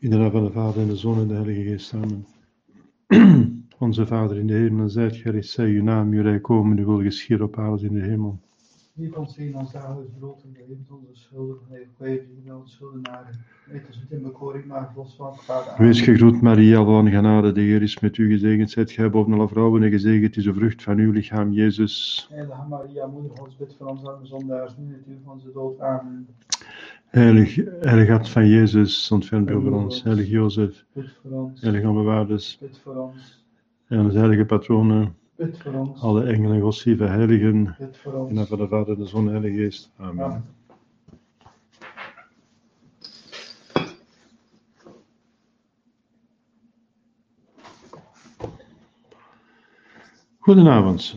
In de naam van de Vader en de Zoon en de Heilige Geest. Amen. Onze Vader in de hemel, zijt gericht, zij uw naam, uw rijk komen, uw wil geschieden op aarde in de hemel. Geef ons in ons dagelijks brood en vergeef onze schulden, vergeef ons onze schuldenaren. Weet ons niet in bekoring, maar los van aan. Wees gegroet, Maria, van genade, de Heer is met u gezegend. Zijt gij boven alle vrouwen en gezegend is de vrucht van uw lichaam, Jezus. Heilige Maria, moeder Gods, bid voor ons arme zondaars, nu en het uur van onze dood. Amen. Heilig, heilig hart van Jezus, ontferm over ons. Heilig Jozef, heilig ons. en onze heilige patronen, Bid voor ons. alle engelen, godslieve heiligen, ons. van de Vader, de Zoon en de Heilige Geest. Amen. Amen. Goedenavond.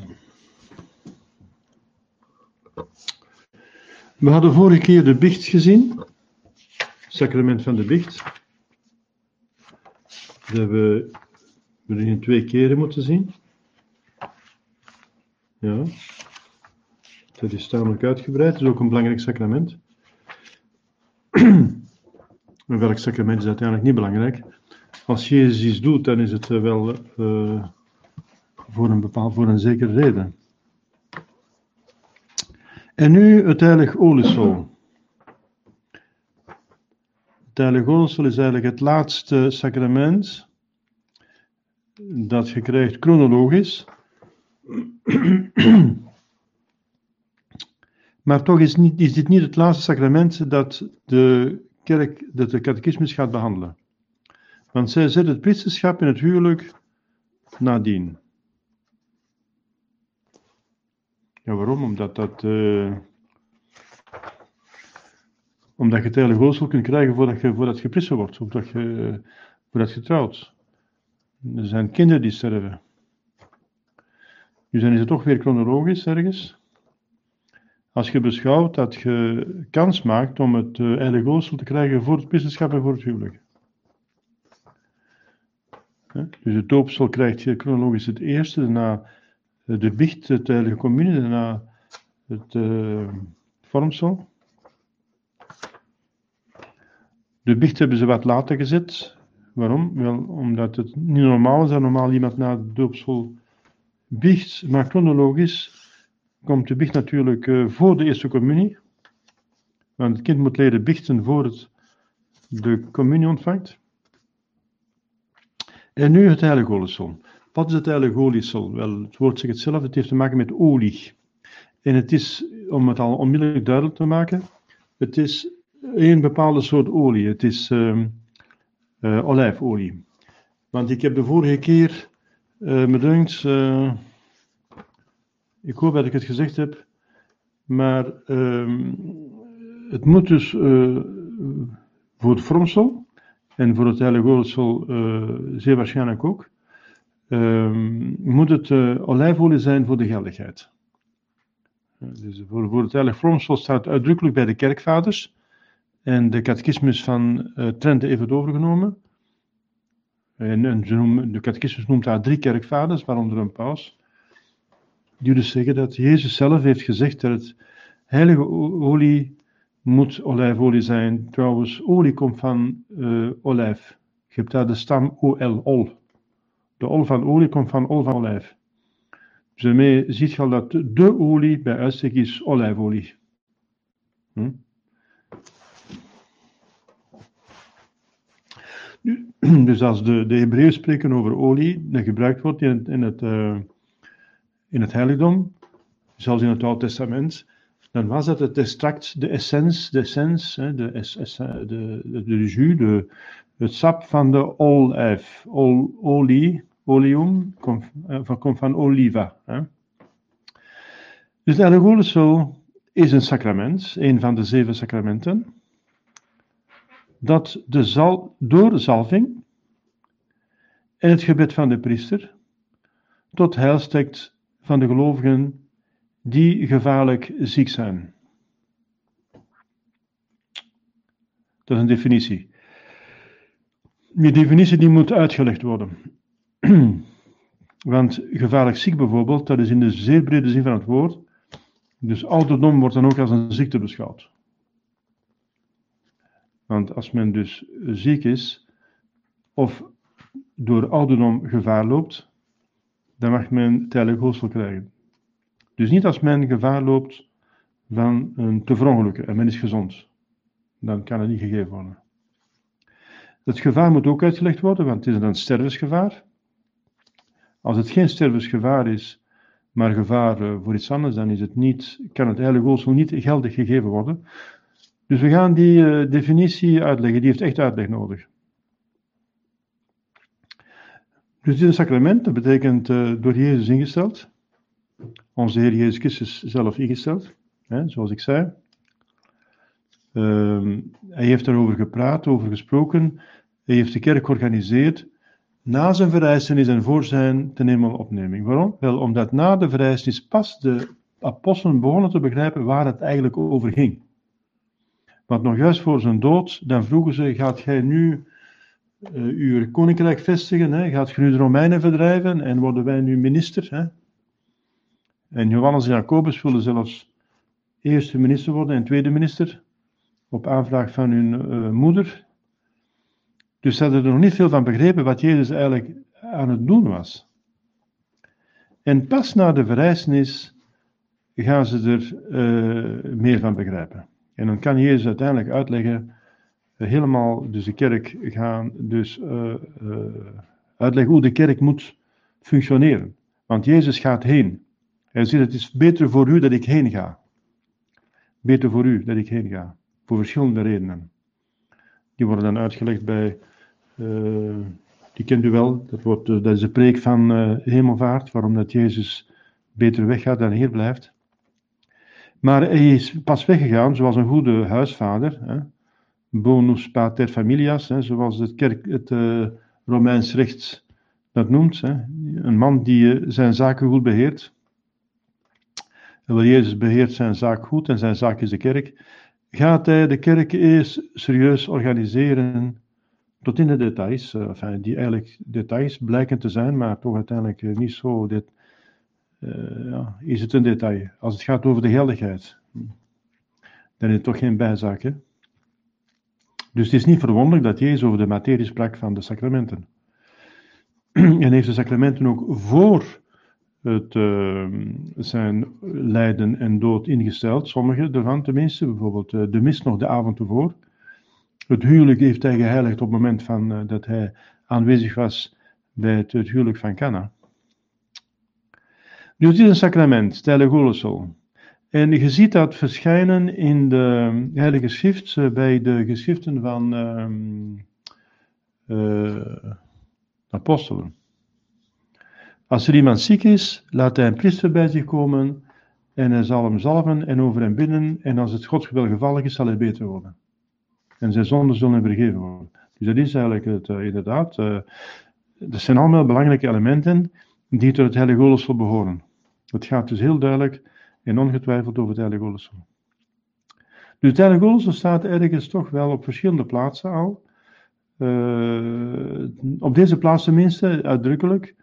We hadden vorige keer de biecht gezien, sacrament van de biecht. Dat hebben we in twee keren moeten zien. Ja, dat is tamelijk uitgebreid, dat is ook een belangrijk sacrament. En welk sacrament is uiteindelijk niet belangrijk? Als Jezus iets doet, dan is het eh, wel eh, voor een bepaald, voor een zekere reden. En nu het heilig oliesol. Het heilig oliesol is eigenlijk het laatste sacrament dat je krijgt chronologisch. Maar toch is, niet, is dit niet het laatste sacrament dat de kerk, dat de catechismus gaat behandelen. Want zij zet het priesterschap in het huwelijk nadien. Ja, waarom? Omdat dat. eh, omdat je het heilige gootsel kunt krijgen voordat je, voordat je wordt, of dat je, voordat je trouwt. Er zijn kinderen die sterven. Dus dan is het toch weer chronologisch ergens. Als je beschouwt dat je kans maakt om het eh, heilige gootsel te krijgen voor het priesterschap en voor het huwelijk. Dus het doopsel krijg je chronologisch het eerste, daarna de biecht, het heilige communie, daarna het eh, vormsel. De biecht hebben ze wat later gezet. Waarom? Wel, omdat het niet normaal is dat normaal iemand na het doopsel biecht, maar chronologisch komt de biecht natuurlijk eh, voor de eerste communie. Want het kind moet leren biechten voor het de communie ontvangt. En nu het heilige oliesel. Wat is het oliesel? Wel, het woord zegt het zelf, het heeft te maken met olie. En het is, om het al onmiddellijk duidelijk te maken, het is een bepaalde soort olie. Het is ehm, eh, olijfolie. Want ik heb de vorige keer, eh me eh, ik hoop dat ik het gezegd heb, maar ehm, het moet dus voor het vormsel en voor het heilige zeer waarschijnlijk ook, ehm, moet het eh, olijfolie zijn voor de geldigheid. Dus voor, voor het heilige vormsel staat uitdrukkelijk bij de kerkvaders en de catechismus van eh, Trente heeft het overgenomen. En, de catechismus noemt daar drie kerkvaders, waaronder een paus. Die dus zeggen dat Jezus zelf heeft gezegd dat het heilige olie moet olijfolie zijn. Trouwens, olie komt van eh, olijf. Je hebt daar de stam OL, ol. De ol van olie komt van ol van olijf. Dus daarmee ziet je al dat de, olie bij uitstek is olijfolie. Hm? Nu, Dus als de, de Hebreeën spreken over olie, dat gebruikt wordt in het, in het, eh, in het heiligdom, zelfs in het Oude Testament, dan was dat het extract, de essence, de essence, hè, es- de, de, de jus, de, het sap van de olijf. Ol, olie, komt, eh, van- komt van oliva. Hè. Dus de oliesel is een sacrament, een van de zeven sacramenten dat de zal, door zalving en het gebed van de priester tot heil strekt van de gelovigen die gevaarlijk ziek zijn. Dat is een definitie. Die definitie die moet uitgelegd worden. Want gevaarlijk ziek bijvoorbeeld, dat is in de zeer brede zin van het woord. Dus ouderdom wordt dan ook als een ziekte beschouwd. Want als men dus ziek is, of door ouderdom gevaar loopt, dan mag men tijdelijk hoofdstel krijgen. Dus niet als men gevaar loopt van een te verongelukken en men is gezond. Dan kan het niet gegeven worden. Het gevaar moet ook uitgelegd worden, want het is een stervensgevaar. Als het geen stervensgevaar is, maar gevaar eh, voor iets anders, dan is het niet, kan het heilige niet geldig gegeven worden. Dus we gaan die uh, definitie uitleggen, die heeft echt uitleg nodig. Dus dit is een sacrament, dat betekent uh, door Jezus ingesteld. Onze Heer Jezus Christus zelf ingesteld, hè, zoals ik zei. Uh, hij heeft daarover gepraat, over gesproken. Hij heeft de kerk georganiseerd na zijn verrijzenis en voor zijn ten opneming. Waarom? Wel, omdat na de verrijzenis pas de apostelen begonnen te begrijpen waar het eigenlijk over ging. Want nog juist voor zijn dood, dan vroegen ze, gaat gij nu uh, uw koninkrijk vestigen? Hè? Gaat gij nu de Romeinen verdrijven en worden wij nu minister? Hè? En Johannes en Jacobus wilden zelfs eerste minister worden en tweede minister, op aanvraag van hun uh, moeder. Dus ze hadden er nog niet veel van begrepen wat Jezus eigenlijk aan het doen was. En pas na de verrijzenis gaan ze er uh, meer van begrijpen. En dan kan Jezus uiteindelijk uitleggen, uh, helemaal, dus de kerk gaan, dus uh, uitleggen hoe de kerk moet functioneren. Want Jezus gaat heen. Hij zegt, het is beter voor u dat ik heen ga. Beter voor u dat ik heen ga. Voor verschillende redenen. Die worden dan uitgelegd bij die kent u wel, dat, wordt, dat is de preek van uh, hemelvaart, waarom dat Jezus beter weggaat dan hier blijft. Maar hij is pas weggegaan zoals een goede huisvader, hè? bonus pater familias, hè? zoals het, kerk, het Romeins recht dat noemt. Hè? Een man die zijn zaken goed beheert. Wel Jezus beheert zijn zaak goed en zijn zaak is de kerk. Gaat hij de kerk eerst serieus organiseren tot in de details, uh, enfin, die eigenlijk details blijken te zijn, maar toch uiteindelijk uh, niet zo. Dit, uh, ja, is het een detail. Als het gaat over de geldigheid, dan is het toch geen bijzaak. Dus het is niet verwonderlijk dat Jezus over de materie sprak van de sacramenten. en heeft de sacramenten ook voor het, zijn lijden en dood ingesteld, sommige ervan tenminste, bijvoorbeeld de mis nog de avond ervoor. Het huwelijk heeft hij geheiligd op het moment van, uh, dat hij aanwezig was bij het, huwelijk van Cana. Dus dit is een sacrament, de En je ziet dat verschijnen in de Heilige Schrift, uh, bij de geschriften van uh, apostelen. Als er iemand ziek is, laat hij een priester bij zich komen en hij zal hem zalven en over hem binnen. En als het Gods gevallig is, zal hij beter worden en zijn zonden zullen vergeven worden. Dus dat is eigenlijk het, uh, inderdaad. Uh, dat zijn allemaal belangrijke elementen die tot het Heilige Olesel behoren. Het gaat dus heel duidelijk en ongetwijfeld over het Heilige Olesel. Dus het Heilige Olesel staat ergens toch wel op verschillende plaatsen al. Uh, op deze plaats tenminste, uitdrukkelijk,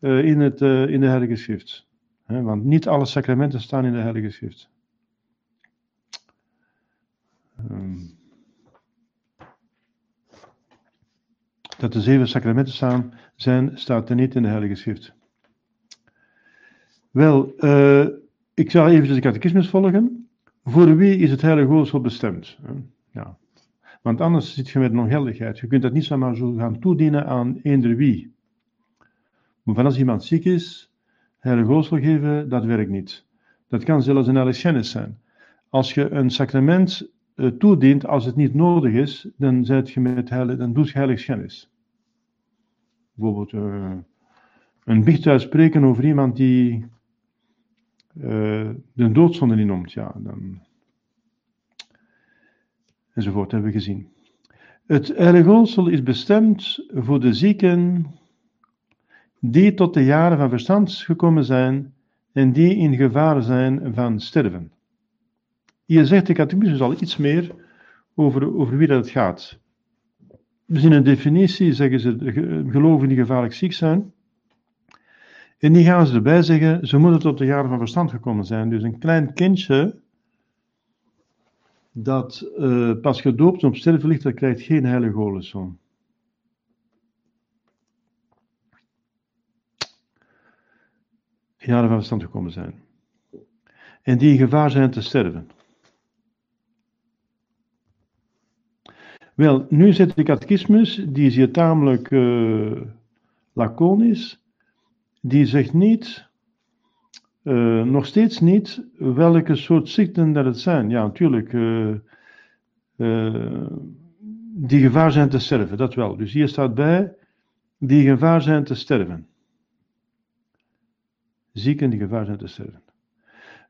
in, het, in de Heilige Schrift. want niet alle sacramenten staan in de Heilige Schrift. Um, dat de zeven sacramenten staan, zijn, staat er niet in de Heilige Schrift. Wel, uh, ik zal even de catechismus volgen. Voor wie is het Heilige Hoofdsel bestemd? Ja. Want anders zit je met ongeldigheid. Je kunt dat niet zomaar zo gaan toedienen aan eender wie. Maar als iemand ziek is, Heilige Hoofdsel geven, dat werkt niet. Dat kan zelfs een heilige zijn. Als je een sacrament toedient als het niet nodig is, dan, je met heilig, dan doet je heilig schennis bijvoorbeeld uh, een biecht uitspreken over iemand die uh, de doodzonde niet noemt, ja, dan. Enzovoort hebben we gezien. Het heilige is bestemd voor de zieken die tot de jaren van verstand gekomen zijn en die in gevaar zijn van sterven. Hier zegt de catechismus al iets meer over, over wie dat gaat. Dus in een definitie zeggen ze gelovigen die gevaarlijk ziek zijn. En die gaan ze erbij zeggen, ze moeten tot de jaren van verstand gekomen zijn. Dus een klein kindje dat eh, pas gedoopt en op sterven ligt, dat krijgt geen heilige holenzoon. Jaren van verstand gekomen zijn. En die in gevaar zijn te sterven. Wel, nu zit de catechismus, die is hier tamelijk uh, laconisch. Die zegt niet, uh, nog steeds niet, welke soort ziekten dat het zijn. Ja, natuurlijk, uh, die gevaar zijn te sterven, dat wel. Dus hier staat bij, die gevaar zijn te sterven. Zieken die gevaar zijn te sterven.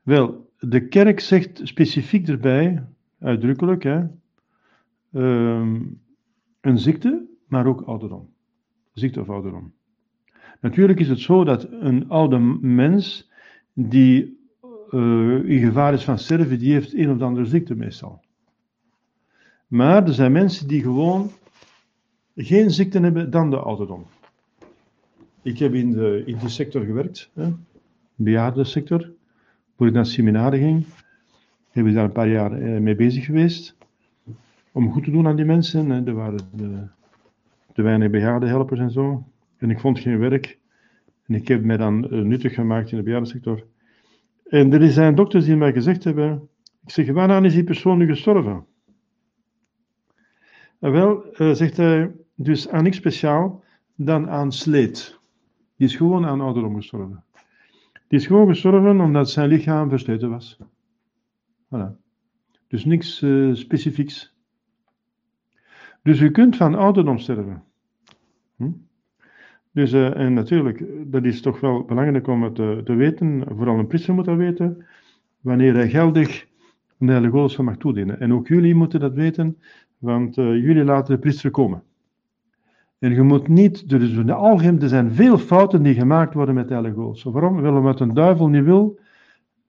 Wel, de kerk zegt specifiek erbij, uitdrukkelijk, hè, um, een ziekte, maar ook ouderdom. Ziekte of ouderdom. Natuurlijk is het zo dat een oude mens die uh, in gevaar is van sterven, die heeft een of andere ziekte meestal. Maar er zijn mensen die gewoon geen ziekte hebben dan de ouderdom. Ik heb in, de, in die sector gewerkt, hè, bejaardensector, voor ik naar het seminar ging. Heb ik daar een paar jaar eh, mee bezig geweest. Om goed te doen aan die mensen. Er waren de, te weinig bejaardenhelpers en zo. En ik vond geen werk. En ik heb mij dan uh, nuttig gemaakt in de bejaardensector. En er zijn dokters die mij gezegd hebben: Ik zeg, waaraan is die persoon nu gestorven? En wel, uh, zegt hij, dus aan niks speciaal dan aan sleet. Die is gewoon aan ouderdom gestorven. Die is gewoon gestorven omdat zijn lichaam versleten was. Voilà. Dus niks uh, specifieks. Dus u kunt van ouderdom sterven. Hm? Dus, uh, en natuurlijk, dat is toch wel belangrijk om het te, te, weten, vooral een priester moet dat weten, wanneer hij geldig de heilige godschap mag toedienen. En ook jullie moeten dat weten, want uh, jullie laten de priester komen. En je moet niet, dus in de algemeen, er zijn veel fouten die gemaakt worden met de heilige. Waarom? Wel omdat een duivel niet wil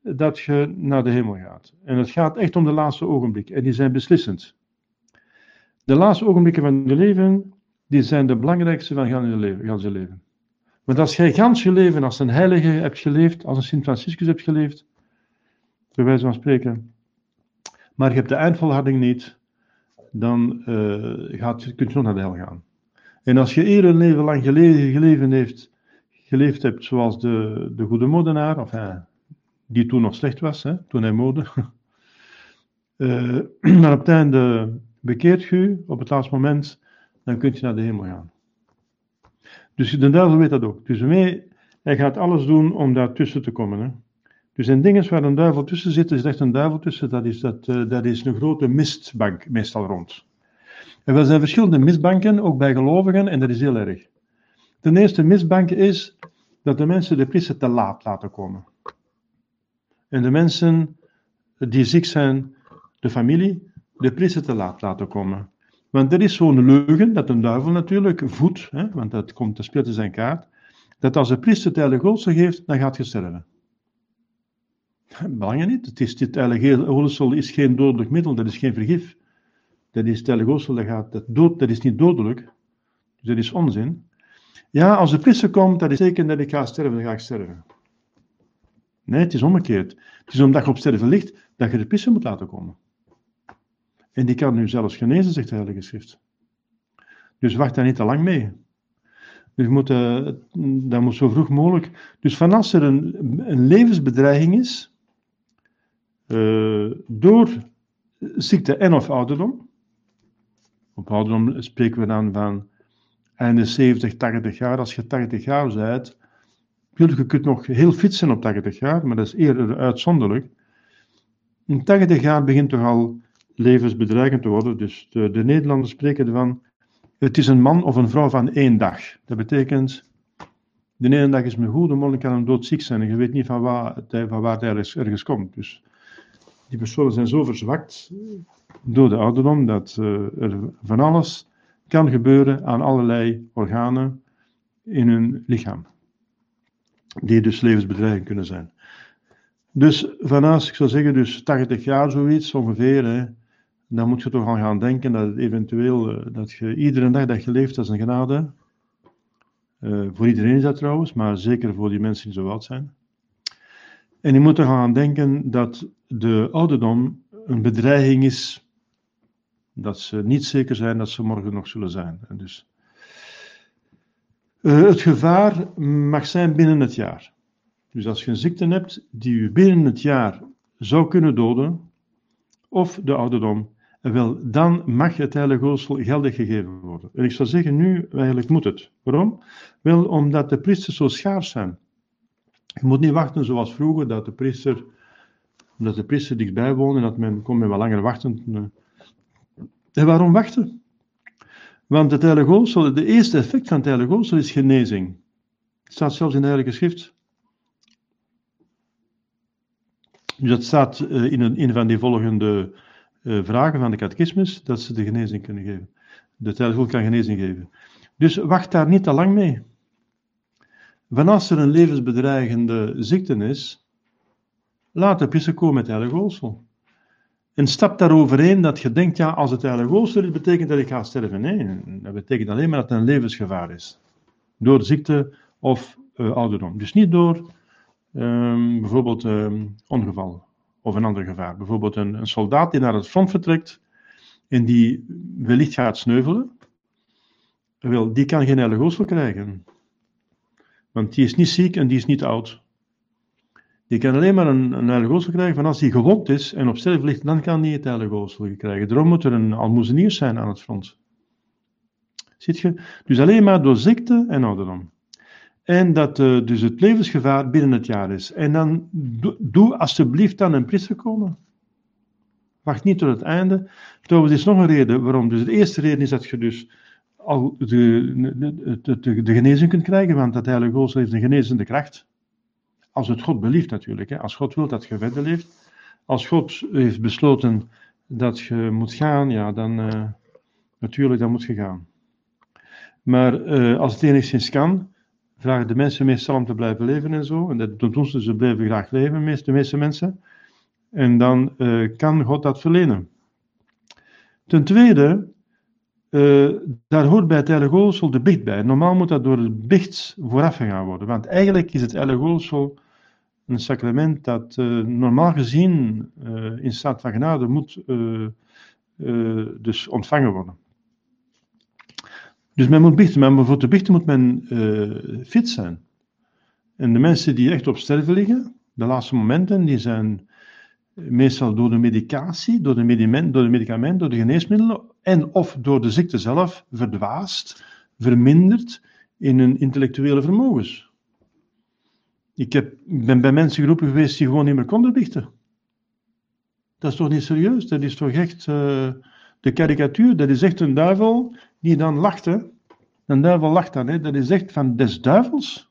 dat je naar de hemel gaat. En het gaat echt om de laatste ogenblikken. En die zijn beslissend. De laatste ogenblikken van je leven, die zijn de belangrijkste van je leven. je leven. Want als jij gans je leven als een heilige hebt geleefd, als een Sint Franciscus hebt geleefd, bij wijze van spreken, maar je hebt de eindvolharding niet, dan uh, gaat, je nog naar de hel gaan. En als je eerder een leven lang geleven, heeft, geleefd hebt zoals de, de goede modenaar, of hij, die toen nog slecht was, hè, toen hij mode, uh, maar op het einde bekeert je op het laatste moment, dan kun je naar de hemel gaan. Dus de duivel weet dat ook. Dus mee, hij gaat alles doen om daar tussen te komen. Hè. Dus in dingen waar een duivel tussen zit, is echt een duivel tussen, dat is, dat, uh, dat is een grote mistbank meestal rond. En er zijn verschillende misbanken, ook bij gelovigen, en dat is heel erg. De eerste misbank is dat de mensen de priester te laat laten komen. En de mensen die ziek zijn, de familie, de priester te laat laten komen. Want er is zo'n leugen, dat een duivel natuurlijk voedt, hè, want dat komt te spelen zijn kaart, dat als de priester het heilige geeft, dan gaat je sterven. Belangrijk niet. Het is, dit heilige is geen dodelijk middel, dat is geen vergif. Dat is telegosel, dat, gaat, dat, dood, dat is niet dodelijk. Dus dat is onzin. Ja, als de priester komt, dat is zeker dat ik ga sterven, dan ga ik sterven. Nee, het is omgekeerd. Het is omdat je op sterven ligt, dat je de priester moet laten komen. En die kan nu zelfs genezen, zegt de Heilige Schrift. Dus wacht daar niet te lang mee. Dus moet, uh, dat moet zo vroeg mogelijk. Dus van als er een, een levensbedreiging is, uh, door ziekte en of ouderdom, op ouderdom spreken we dan van einde 70, 80 jaar. Als je 80 jaar bent, je kunt nog heel fit zijn op 80 jaar, maar dat is eerder uitzonderlijk. In 80 jaar begint toch al levensbedreigend te worden. Dus de, de Nederlanders spreken ervan, het is een man of een vrouw van één dag. Dat betekent, de ene dag is me goed, de morgen kan hem doodziek zijn en je weet niet van waar, van waar hij ergens, ergens komt. Dus die personen zijn zo verzwakt door de ouderdom dat uh, er van alles kan gebeuren aan allerlei organen in hun lichaam, die dus levensbedreigend kunnen zijn. Dus vanaf, ik zou zeggen, dus 80 jaar zoiets ongeveer, hè, dan moet je toch al gaan denken dat eventueel, uh, dat je iedere dag dat je leeft, dat is een genade. Uh, voor iedereen is dat trouwens, maar zeker voor die mensen die zo oud zijn. En je moet er gaan denken dat de ouderdom een bedreiging is, dat ze niet zeker zijn dat ze morgen nog zullen zijn. En dus, uh, het gevaar mag zijn binnen het jaar. Dus als je een ziekte hebt die je binnen het jaar zou kunnen doden, of de ouderdom, wel, dan mag het heilige gootsel geldig gegeven worden. En ik zou zeggen, nu eigenlijk moet het. Waarom? Wel, omdat de priesters zo schaars zijn. Je moet niet wachten zoals vroeger, dat de priester, omdat de priester dichtbij woonde, dat men kon men wel langer wachten. En waarom wachten? Want het heilige gootsel, de eerste effect van het heilige gootsel is genezing. Het staat zelfs in de heilige schrift. Dus dat staat eh, in een, van die volgende eh, vragen van de catechismus, dat ze de genezing kunnen geven. De heilige kan genezing geven. Dus wacht daar niet te lang mee. Als er een levensbedreigende ziekte is, laat de priester komen met heilige oogsel. En stap daaroverheen dat je denkt, ja, als het heilige oogsel is, betekent dat ik ga sterven. Nee, dat betekent alleen maar dat het een levensgevaar is. Door ziekte of uh, ouderdom. Dus niet door um, bijvoorbeeld um, ongeval of een ander gevaar. Bijvoorbeeld een, een, soldaat die naar het front vertrekt en die wellicht gaat sneuvelen. Wel, die kan geen oogsel krijgen. Want die is niet ziek en die is niet oud. Die kan alleen maar een, een heilige krijgen van als hij gewond is en op sterven ligt, dan kan hij het heilige krijgen. Daarom moet er een almoezenier zijn aan het front. Ziet je? Dus alleen maar door ziekte en ouderdom. En dat uh, dus het levensgevaar binnen het jaar is. En dan doe, alsjeblieft dan een priester komen. Wacht niet tot het einde. Trouwens, er is nog een reden waarom. Dus de eerste reden is dat je dus al de, de, de, de genezing kunt krijgen, want dat Heilige Geest heeft een genezende kracht. Als het God belieft natuurlijk. Hè. Als God wil dat je verder leeft. Als God heeft besloten dat je moet gaan, ja, dan uh, natuurlijk, dan moet je gaan. Maar uh, als het enigszins kan, vragen de mensen meestal om te blijven leven en zo. En dat doen ze, ze blijven graag leven, de meeste mensen. En dan uh, kan God dat verlenen. Ten tweede, uh, daar hoort bij het heilige de bicht bij. Normaal moet dat door het bicht vooraf gegaan worden. Want eigenlijk is het heilige een sacrament dat uh, normaal gezien in staat van genade moet dus ontvangen worden. Dus men moet bichten, maar voor te bichten moet men fit zijn. En de mensen die echt op sterven liggen, de laatste momenten, die zijn meestal door de medicatie, door de, medicament, door de medicament, door de geneesmiddelen en of door de ziekte zelf verdwaasd, verminderd in hun intellectuele vermogens. Ik heb, ben bij mensen geroepen geweest die gewoon niet meer konden biechten. Dat is toch niet serieus? Dat is toch echt uh, de karikatuur? Dat is echt een duivel die dan lacht. Hè? Een duivel lacht dan. Hè? Dat is echt van des duivels.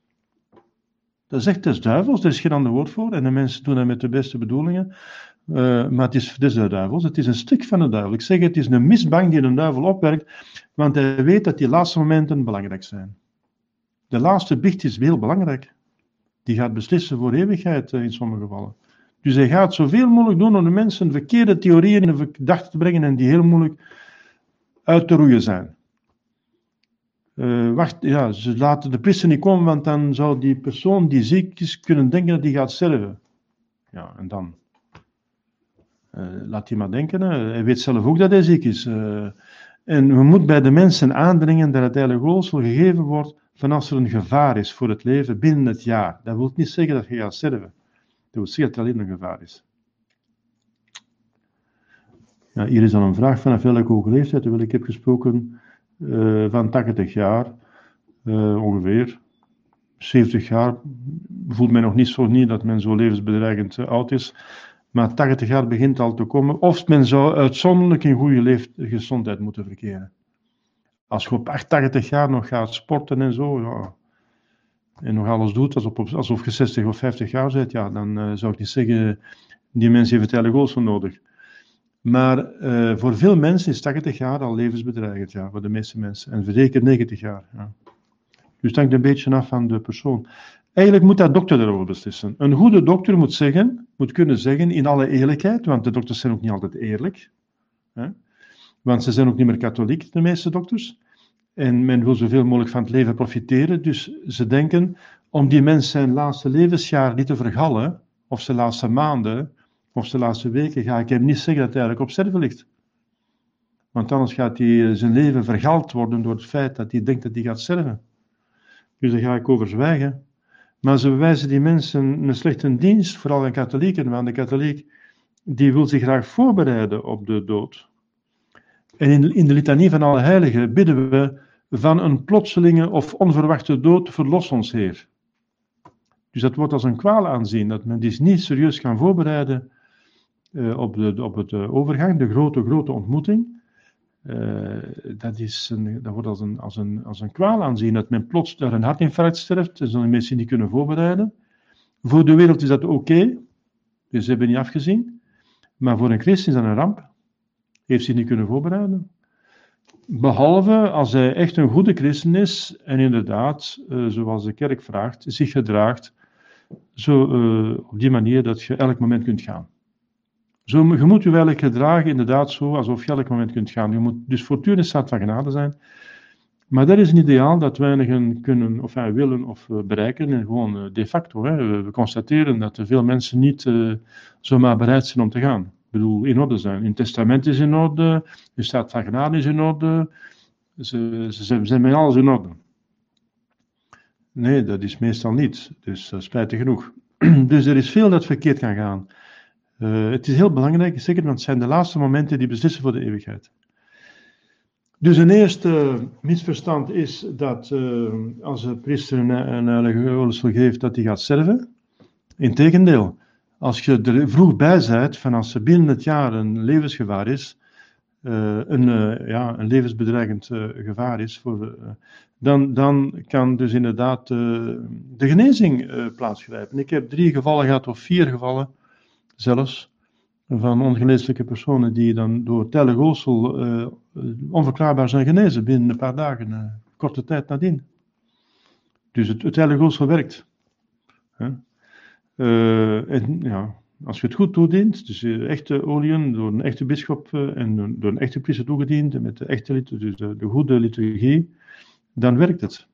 Dat is echt des duivels, daar is geen ander woord voor. En de mensen doen dat met de beste bedoelingen. Uh, maar het is, het is de duivels, het is een stuk van de duivel. Ik zeg het is een misbang die een duivel opwerkt, want hij weet dat die laatste momenten belangrijk zijn. De laatste biecht is heel belangrijk. Die gaat beslissen voor eeuwigheid uh, in sommige gevallen. Dus hij gaat zoveel mogelijk doen om de mensen verkeerde theorieën in de gedachten te brengen en die heel moeilijk uit te roeien zijn. Uh, wacht, ja, ze laten de priester niet komen, want dan zou die persoon die ziek is kunnen denken dat hij gaat sterven. Ja, en dan? Uh, laat hij maar denken, hij weet zelf ook dat hij ziek is. Uh, en we moeten bij de mensen aandringen dat het heilige gootsel gegeven wordt van als er een gevaar is voor het leven binnen het jaar. Dat wil niet zeggen dat je gaat sterven. Dat wil zeggen dat er alleen een gevaar is. Ja, hier is dan een vraag vanaf welke hoge leeftijd. Terwijl ik heb gesproken uh, van 80 jaar uh, ongeveer. 70 jaar voelt men nog niet zo niet dat men zo levensbedreigend uh, oud is. Maar 80 jaar begint al te komen. Of men zou uitzonderlijk in goede gezondheid moeten verkeren. Als je op 80 jaar nog gaat sporten en zo, ja, en nog alles doet alsof, alsof je 60 of 50 jaar bent, ja, dan zou ik niet zeggen, die mensen heeft het heilige nodig. Maar uh, voor veel mensen is 80 jaar al levensbedreigend, ja, voor de meeste mensen. En zeker 90 jaar. Ja. Dus het hangt een beetje af van de persoon. Eigenlijk moet dat dokter erover beslissen. Een goede dokter moet, zeggen, moet kunnen zeggen, in alle eerlijkheid, want de dokters zijn ook niet altijd eerlijk. Hè? Want ze zijn ook niet meer katholiek, de meeste dokters. En men wil zoveel mogelijk van het leven profiteren. Dus ze denken, om die mensen zijn laatste levensjaar niet te vergallen, of zijn laatste maanden, of de laatste weken, ga ik hem niet zeggen dat hij eigenlijk op sterven ligt. Want anders gaat hij eh, zijn leven vergald worden door het feit dat hij denkt dat hij gaat sterven. Dus daar ga ik over zwijgen. Maar ze bewijzen die mensen een slechte dienst, vooral aan katholieken, want de katholiek die wil zich graag voorbereiden op de dood. En in, in de litanie van alle heiligen bidden we van een plotselinge of onverwachte dood verlos ons Heer. Dus dat wordt als een kwaal aanzien, dat men dus niet serieus kan voorbereiden op, de, op het uh, overgang, de grote, grote ontmoeting. Uh, dat, is een, dat wordt als een, als, een, als een kwaal aanzien, dat men plots door een hartinfarct sterft, en zullen mensen niet kunnen voorbereiden. Voor de wereld is dat oké, dus ze hebben niet afgezien. Maar voor een christen is dat een ramp. Heeft zich niet kunnen voorbereiden. Behalve als hij echt een goede christen is en inderdaad, zoals de kerk vraagt, zich gedraagt zo, op die manier dat je elk moment kunt gaan. Zo, je moet je wel gedragen, inderdaad zo, alsof je elk moment kunt gaan. Je moet dus voortdurend staat van genade zijn. Maar dat is een ideaal dat weinigen kunnen of enfin, willen of uh, bereiken. En gewoon uh, de facto. Hè. We, constateren dat er veel mensen niet uh, zomaar bereid zijn om te gaan. Ik bedoel, in orde zijn. Hun testament is in orde, hun staat van genade is in orde. Ze, ze, ze zijn met alles in orde. Nee, dat is meestal niet. Dus spijtig genoeg. dus er is veel dat verkeerd kan gaan. Uh, het is heel belangrijk, zeker, want het zijn de laatste momenten die beslissen voor de eeuwigheid. Dus een eerste misverstand is dat uh, als een priester een, een heilige geeft, dat hij gaat sterven. Integendeel, als je er vroeg bij bent, van als er binnen het jaar een levensgevaar is, uh, een, ja, een levensbedreigend gevaar is, voor, dan, dan kan dus inderdaad de genezing plaatsgrijpen. Ik heb drie gevallen gehad, of vier gevallen, zelfs, van ongeneeslijke personen die dan door telegolsel uh, onverklaarbaar zijn genezen binnen een paar dagen, uh, korte tijd nadien. Dus het, het werkt. Uh, en, ja, als je het goed toedient, dus echte oliën door een echte bischop en door een echte priester toegediend, met de echte dus de, de goede liturgie, dan werkt het.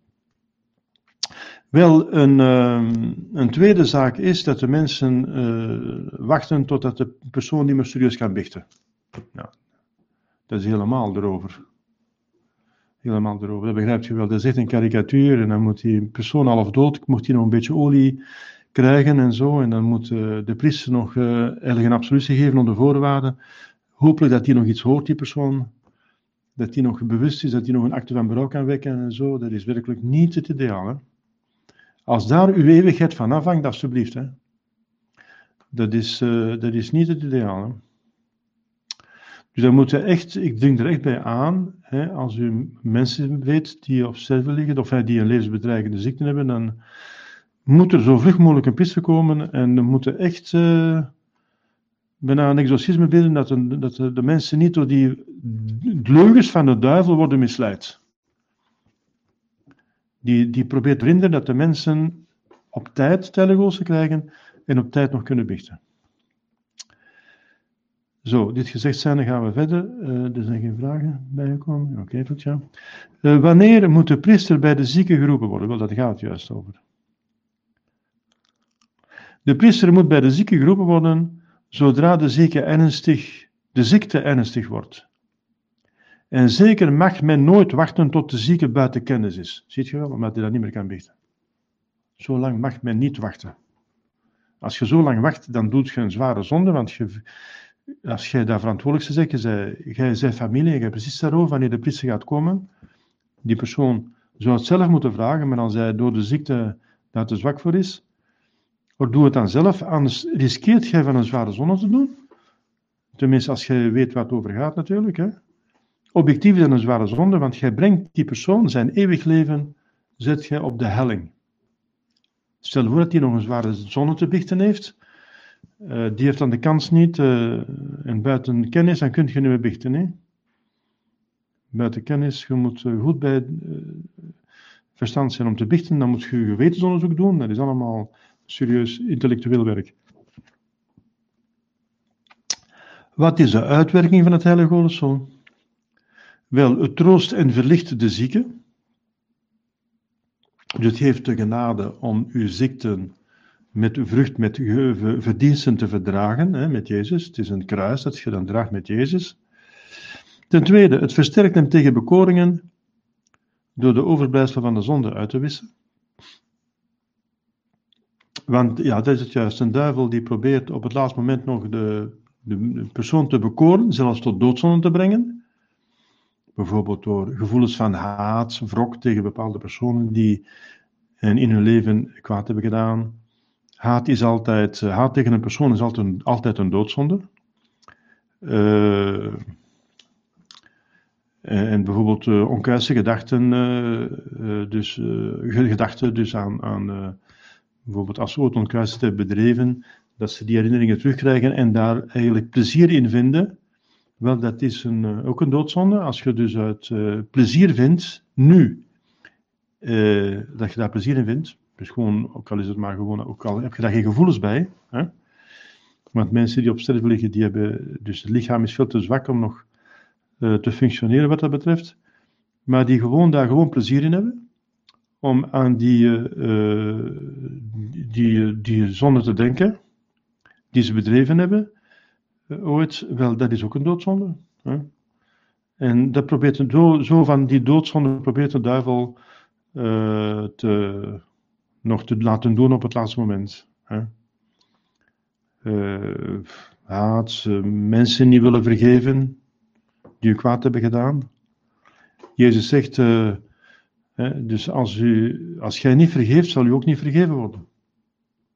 Wel, een, uh, een tweede zaak is dat de mensen uh, wachten totdat de persoon niet meer serieus kan bichten. Nou, dat is helemaal erover. Helemaal erover. Dat begrijpt je wel. Dat is echt een karikatuur en dan moet die persoon half dood, moet hij nog een beetje olie krijgen en zo. En dan moet uh, de priester nog uh, eigenlijk een absolutie geven onder voorwaarden. Hopelijk dat hij nog iets hoort, die persoon. Dat hij nog bewust is, dat hij nog een acte van berouw kan wekken en zo. Dat is werkelijk niet het ideaal. Hè? Als daar uw eeuwigheid van afhangt, alsjeblieft. Hè. Dat, is, uh, dat is niet het ideaal. Hè. Dus dan moet je echt, ik denk er echt bij aan, hè, als u mensen weet die op sterven liggen, of die een levensbedreigende ziekte hebben, dan moet er zo vlug mogelijk een piste komen en dan moeten echt uh, bijna een exorcisme bidden dat, een, dat de mensen niet door die leugens van de duivel worden misleid die, die probeert te dat de mensen op tijd telego's krijgen en op tijd nog kunnen bichten. Zo, dit gezegd zijn, dan gaan we verder. Uh, er zijn geen vragen bijgekomen. Oké, goed ja. Uh, wanneer moet de priester bij de zieke geroepen worden? Wel, dat gaat juist over. De priester moet bij de zieke geroepen worden zodra de zieke ernstig, de ziekte ernstig wordt. En zeker mag men nooit wachten tot de zieke buiten kennis is. Ziet je wel, omdat hij dat niet meer kan biechten. Zo lang mag men niet wachten. Als je zo lang wacht, dan doet je een zware zonde, want je, als jij daar verantwoordelijk bent, jij, jij bent familie, je hebt precies daarover, wanneer de priester gaat komen, die persoon zou het zelf moeten vragen, maar als hij door de ziekte daar te zwak voor is, of doe het dan zelf, anders riskeert jij van een zware zonde te doen. Tenminste, als je weet waar het over gaat natuurlijk, hè. Objectief is een zware zonde, want jij brengt die persoon zijn eeuwig leven, zet jij op de helling. Stel voor dat hij nog een zware zonde te bichten heeft. Uh, die heeft dan de kans niet, uh, en buiten kennis, dan kun je niet meer bichten. Hè? Buiten kennis, je moet uh, goed bij verstand zijn om te bichten, dan moet je gewetensonderzoek doen, dat is allemaal serieus intellectueel werk. Wat is de uitwerking van het heilige Godeszoon? Wel, het troost en verlicht de zieke. Dus het heeft de genade om uw ziekten met vrucht, met verdiensten te verdragen hè, met Jezus. Het is een kruis dat je dan draagt met Jezus. Ten tweede, het versterkt hem tegen bekoringen door de overblijfsel van de zonde uit te wissen. Want ja, dat is het juist. Een duivel die probeert op het laatste moment nog de, de persoon te bekoren, zelfs tot doodzonde te brengen. Bijvoorbeeld door gevoelens van haat, wrok tegen bepaalde personen die in hun leven kwaad hebben gedaan. Haat, is altijd, haat tegen een persoon is altijd een, altijd een doodzonde. Uh, en bijvoorbeeld uh, gedachten, dus gedachten dus aan, aan bijvoorbeeld als ze ooit bedreven, dat ze die herinneringen terugkrijgen en daar eigenlijk plezier in vinden. Wel, dat is een, ook een doodzonde. Als je dus uit plezier vindt, nu, dat je daar plezier in vindt, dus gewoon, ook al is het maar gewoon, ook al heb je daar geen gevoelens bij, hè? Want mensen die op sterven liggen, die hebben, dus het lichaam is veel te zwak om nog te functioneren wat dat betreft. Maar die gewoon daar gewoon plezier in hebben. Om aan die, uh, die, die zonde te denken. Die ze bedreven hebben. Uh, ooit. Wel, dat is ook een doodzonde. Hè? En dat probeert zo, zo van die doodzonde probeert de duivel te, nog te laten doen op het laatste moment. Hè? uh, haat, mensen niet willen vergeven die u kwaad hebben gedaan. Jezus zegt, hè, dus als, u, als jij niet vergeeft, zal u ook niet vergeven worden.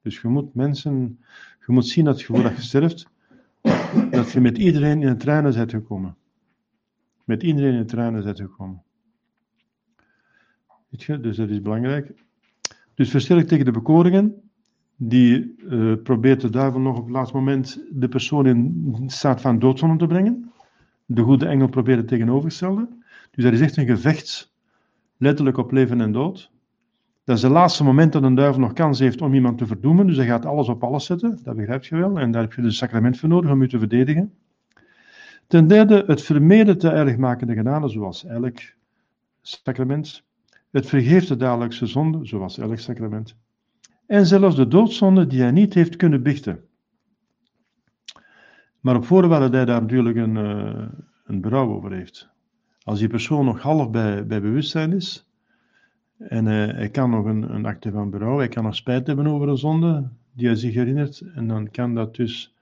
Dus je moet mensen, je moet zien dat je voordat je sterft, dat je met iedereen in het trainen bent gekomen. Met iedereen in het trainen bent gekomen. Weet je, dus dat is belangrijk. Dus versterk tegen de bekoringen die uh, probeert de duivel nog op het laatste moment de persoon in staat van doodzonde te brengen. De goede engel probeert het tegenovergestelde. Dus er is echt een gevecht, letterlijk op leven en dood. Dat is het laatste moment dat een duivel nog kans heeft om iemand te verdoemen. Dus hij gaat alles op alles zetten, dat begrijp je wel. En daar heb je dus sacrament voor nodig om je te verdedigen. Ten derde, het vermeden te ergmakende genade, zoals elk sacrament. Het vergeeft de dagelijkse zonde, zoals elk sacrament en zelfs de doodzonde die hij niet heeft kunnen bichten. Maar op voorwaarde dat hij daar natuurlijk een, uh, een berouw over heeft. Als die persoon nog half bij, bij bewustzijn is, en uh, hij kan nog een, een acte van berouw, hij kan nog spijt hebben over een zonde die hij zich herinnert, en dan kan dat dus,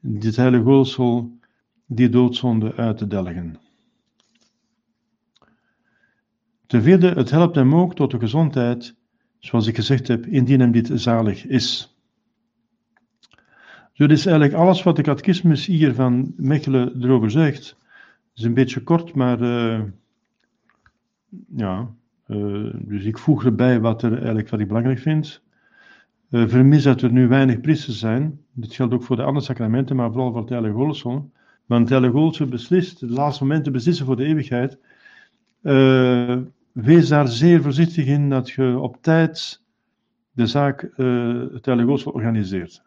dit heilige goalsel, die doodzonde uit te delgen. Ten vierde, het helpt hem ook tot de gezondheid Zoals ik gezegd heb, indien hem dit zalig is. Zo is eigenlijk alles wat de catechismus hier van Mechelen erover zegt. Het is een beetje kort, maar uh, ja, uh, dus ik voeg erbij wat, er eigenlijk, wat ik belangrijk vind. Uh, vermis dat er nu weinig priesters zijn. Dit geldt ook voor de andere sacramenten, maar vooral voor het Heilige. Want het Heilige beslist, de laatste momenten beslissen voor de eeuwigheid wees daar zeer voorzichtig in dat je op tijd de zaak het Heilige organiseert.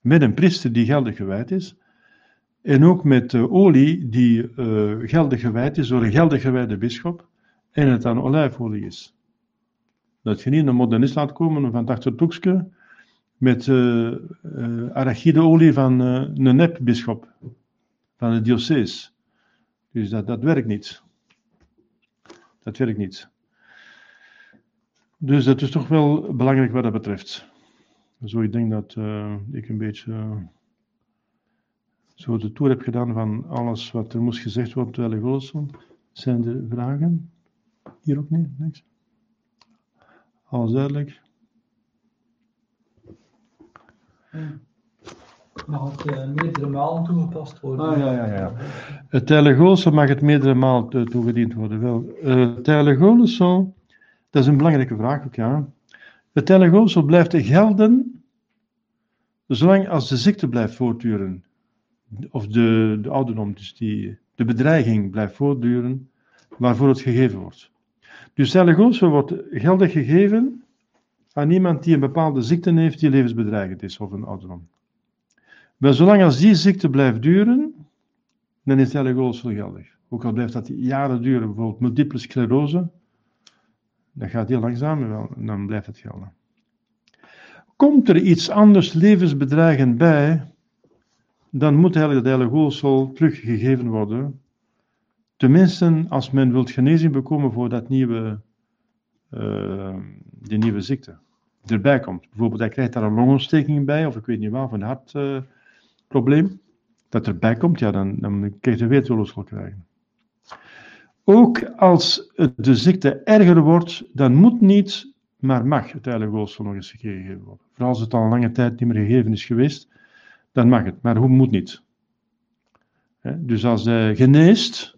Met een priester die geldig gewijd is. En ook met olie die geldig gewijd is door een geldig gewijde bischop. En het aan olijfolie is. Dat je niet een modernist laat komen van het achtertoekske met uh, arachideolie van een nepbischop van de diocese. Dus dat, dat werkt niet. Dat werkt niet. Dus dat is toch wel belangrijk wat dat betreft. Zo, ik denk dat ik een beetje zo de tour heb gedaan van alles wat er moest gezegd worden terwijl Golson. Zijn er vragen? Hier ook niet? Niks? Alles duidelijk? Mag het uh, meerdere malen toegepast worden? Ah, ja, ja, ja. Het telegolsel mag het meerdere malen toegediend worden. Wel, uh, dat is een belangrijke vraag ook, ja. Het telegolsel blijft gelden zolang als de ziekte blijft voortduren. Of de, de ouderdom, dus die, de bedreiging blijft voortduren waarvoor het gegeven wordt. Dus telegolsel wordt geldig gegeven aan iemand die een bepaalde ziekte heeft die levensbedreigend is, of een ouderdom. Maar zolang als die ziekte blijft duren, dan is golfsel geldig. Ook al blijft dat jaren duren, bijvoorbeeld multiple sclerose, dat gaat heel langzaam, wel, dan blijft het gelden. Komt er iets anders levensbedreigend bij, dan moet eigenlijk dat teruggegeven worden. Tenminste, als men wilt genezing bekomen voor dat nieuwe, uh, die nieuwe ziekte. erbij komt. Bijvoorbeeld, hij krijgt daar een longontsteking bij, of ik weet niet waar, of een hartprobleem. dat erbij komt, ja, dan, dan krijg je weer het krijgen. Ook als de ziekte erger wordt, dan moet niet, maar mag het heilige gospel nog eens gegeven worden. Vooral als het al een lange tijd niet meer gegeven is geweest, dan mag het, maar hoe moet niet. Dus als hij geneest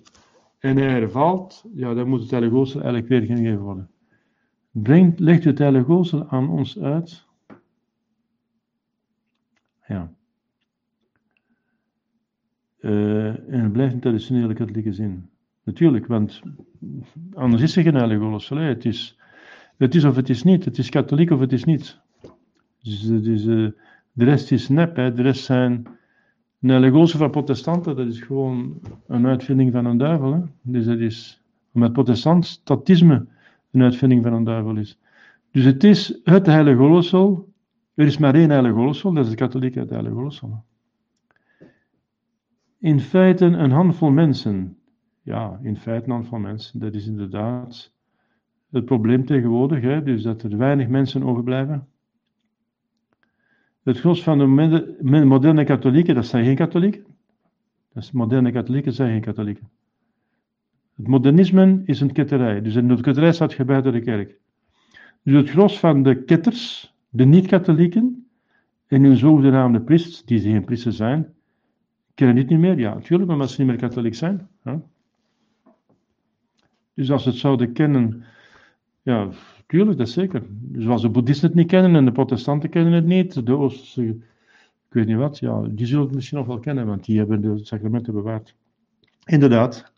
en hij hervalt, ja, dan moet het heilige gospel eigenlijk weer gegeven worden. Brengt, legt het heilige aan ons uit. Ja. Uh, en het blijft een traditionele katholieke zin. Natuurlijk, want anders is er geen heilige. Het is, het is of het is niet. Het is katholiek of het is niet. Dus, dus uh, de rest is nep. Hè. De rest zijn een heilige van protestanten. Dat is gewoon een uitvinding van een duivel. Hè. Dus dat is, omdat protestantisme een uitvinding van een duivel is. Dus het is het heilige. Er is maar één heilige gospel, dat is de katholieke heilige gospel. In feite een handvol mensen ja, in feite een van mensen. Dat is inderdaad het probleem tegenwoordig, hè, dus dat er weinig mensen overblijven. Het gros van de moderne katholieken, dat zijn geen katholieken. Moderne katholieken zijn geen katholieken. Het modernisme is een ketterij, dus in de ketterij staat je buiten de kerk. Dus het gros van de ketters, de niet-katholieken, en hun zogenaamde priesters, die geen priesters zijn, kennen dit niet meer. Ja, natuurlijk, omdat ze niet meer katholiek zijn. Hè. Dus als ze het zouden kennen, ja, tuurlijk, dat zeker. Zoals de boeddhisten het niet kennen en de protestanten kennen het niet, de Oosterse, ik weet niet wat, ja, die zullen het misschien nog wel kennen, want die hebben de sacramenten bewaard. Inderdaad.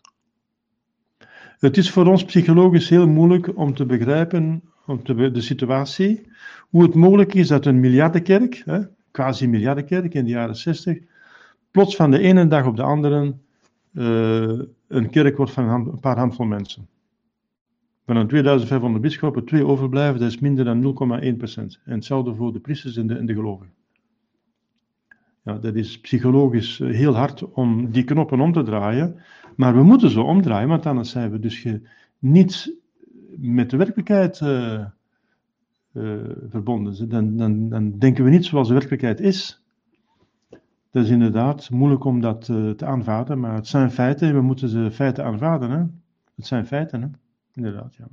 Het is voor ons psychologisch heel moeilijk om te begrijpen om de situatie, hoe het mogelijk is dat een miljardenkerk, hè, quasi miljardenkerk in de jaren 60, plots van de ene dag op de andere uh, een kerk wordt van een paar handvol mensen. Van een 2500 bisschoppen, twee overblijven, dat is minder dan 0,1%. En hetzelfde voor de priesters en de, en de gelovigen. Ja, dat is psychologisch eh, heel hard om die knoppen om te draaien. Maar we moeten ze omdraaien, want anders zijn we dus niet met de werkelijkheid uh, uh, verbonden. Dan, dan, dan denken we niet zoals de werkelijkheid is. Dat is inderdaad moeilijk om dat te aanvaarden, maar het zijn feiten. We moeten ze feiten aanvaarden. Hè? Het zijn feiten, hè? Inderdaad. Ja.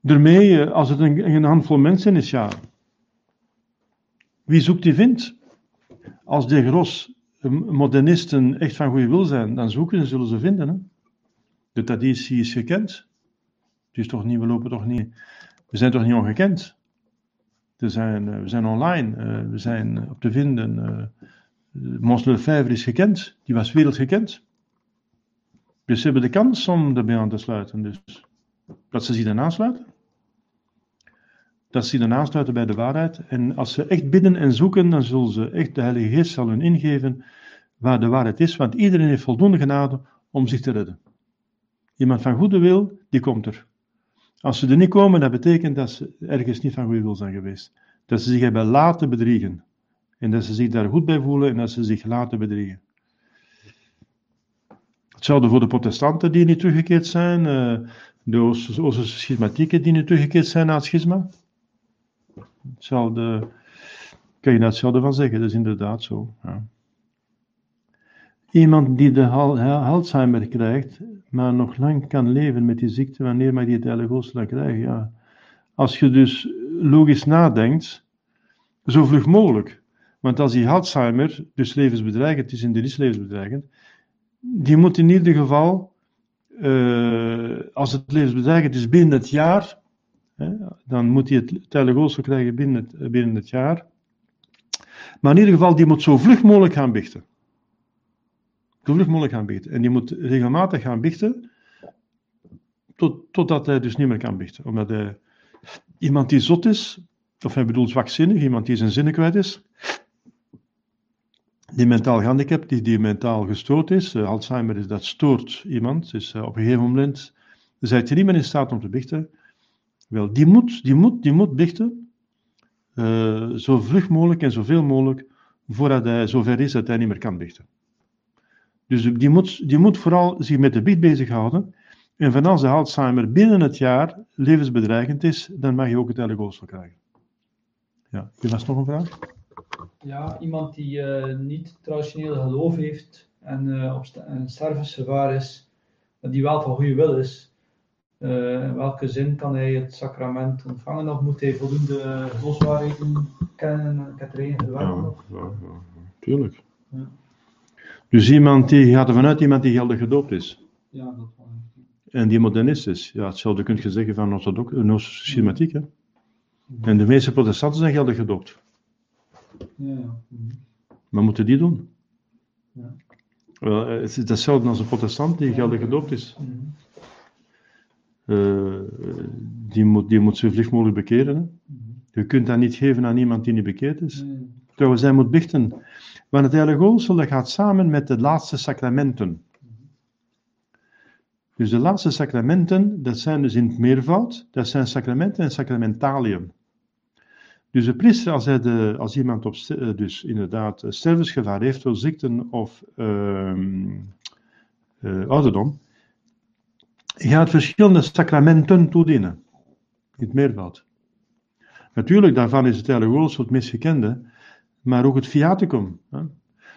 Daarmee, uh, als het een, handvol mensen is, ja. Wie zoekt die vindt. Als de gros eh, modernisten echt van goede wil zijn, dan zoeken ze, zullen ze vinden. Hè? De traditie is gekend. Is toch niet, we lopen toch niet, we zijn toch niet ongekend. Er zijn, we zijn online, we zijn op te vinden. Mons Lefebvre is gekend, die was wereldgekend. Dus ze hebben de kans om erbij aan te sluiten. Dus dat ze zich dan aansluiten. Dat ze zich dan aansluiten bij de waarheid. En als ze echt bidden en zoeken, dan zullen ze echt, de Heilige Geest zal hun ingeven waar de waarheid is. Want iedereen heeft voldoende genade om zich te redden. Iemand van goede wil, die komt er. Als ze er niet komen, dat betekent dat ze ergens niet van goede wil zijn geweest. Dat ze zich hebben laten bedriegen. En dat ze zich daar goed bij voelen en dat ze zich laten bedriegen. Hetzelfde voor de protestanten die niet teruggekeerd zijn, eh, de Oosterse schismatieken die niet teruggekeerd zijn na het schisma. Hetzelfde, kan je daar hetzelfde van zeggen, dat is inderdaad zo. Ja. Iemand die de Alzheimer krijgt, maar nog lang kan leven met die ziekte, wanneer mag die het heilige dan krijgen? Ja. Als je dus logisch nadenkt, zo vlug mogelijk. Want als die Alzheimer dus levensbedreigend is en die levensbedreigend, die moet in ieder geval, uh, als het levensbedreigend is binnen het jaar, hè, dan moet hij het heilige krijgen binnen het, binnen het jaar. Maar in ieder geval, die moet zo vlug mogelijk gaan bichten. Zo vlug mogelijk gaan bichten. En die moet regelmatig gaan bichten, tot, totdat hij dus niet meer kan bichten. Omdat hij, iemand die zot is, of hij bedoelt zwakzinnig, iemand die zijn zinnen kwijt is, die mentaal gehandicapt, die, die mentaal gestoord is, uh, Alzheimer is dat stoort iemand, dus uh, op een gegeven moment zijt je niet meer in staat om te bichten. Wel, die moet, die moet, die moet bichten, uh, zo vlug mogelijk en zoveel mogelijk, voordat hij zover is dat hij niet meer kan bichten. Dus die moet, die moet vooral zich met de biecht bezighouden. En van als de Alzheimer binnen het jaar levensbedreigend is, dan mag je ook het heilige krijgen. Ja, je was nog een vraag? Ja, iemand die eh, niet traditioneel geloof heeft en uh, op een is, maar die wel van goede wil is. Uh, in welke zin kan hij het sacrament ontvangen of moet hij voldoende geloofswaarheden kennen en katerijn verwerken? Ja, ja, ja, tuurlijk. Ja. Dus iemand die gaat er vanuit iemand die geldig gedoopt is. Ja, dat wel. En die modernist is. Ja, hetzelfde kun je zeggen van orthodox, Oosterse schematiek. Hè? En de meeste protestanten zijn geldig gedoopt. Ja. Maar moeten die doen? Ja. Wel, het is hetzelfde als een protestant die geldig gedoopt is. Mhm. Uh, die, moet, die moet zo vlug mogelijk bekeren. Hè? Mhm. Je kunt dat niet geven aan iemand die niet bekeerd is. Nee. Trouwens, hij moet bichten. Want het heilige oogsel dat gaat samen met de laatste sacramenten. Dus de laatste sacramenten, dat zijn dus in het meervoud, dat zijn sacramenten en sacramentalium. Dus de priester, als, hij de, als iemand op, st- dus inderdaad stervensgevaar heeft door ziekten of ehm eh, ouderdom, gaat verschillende sacramenten toedienen. In het meervoud. Natuurlijk, daarvan is het heilige oogsel het meest gekende, maar ook het viaticum. Hè?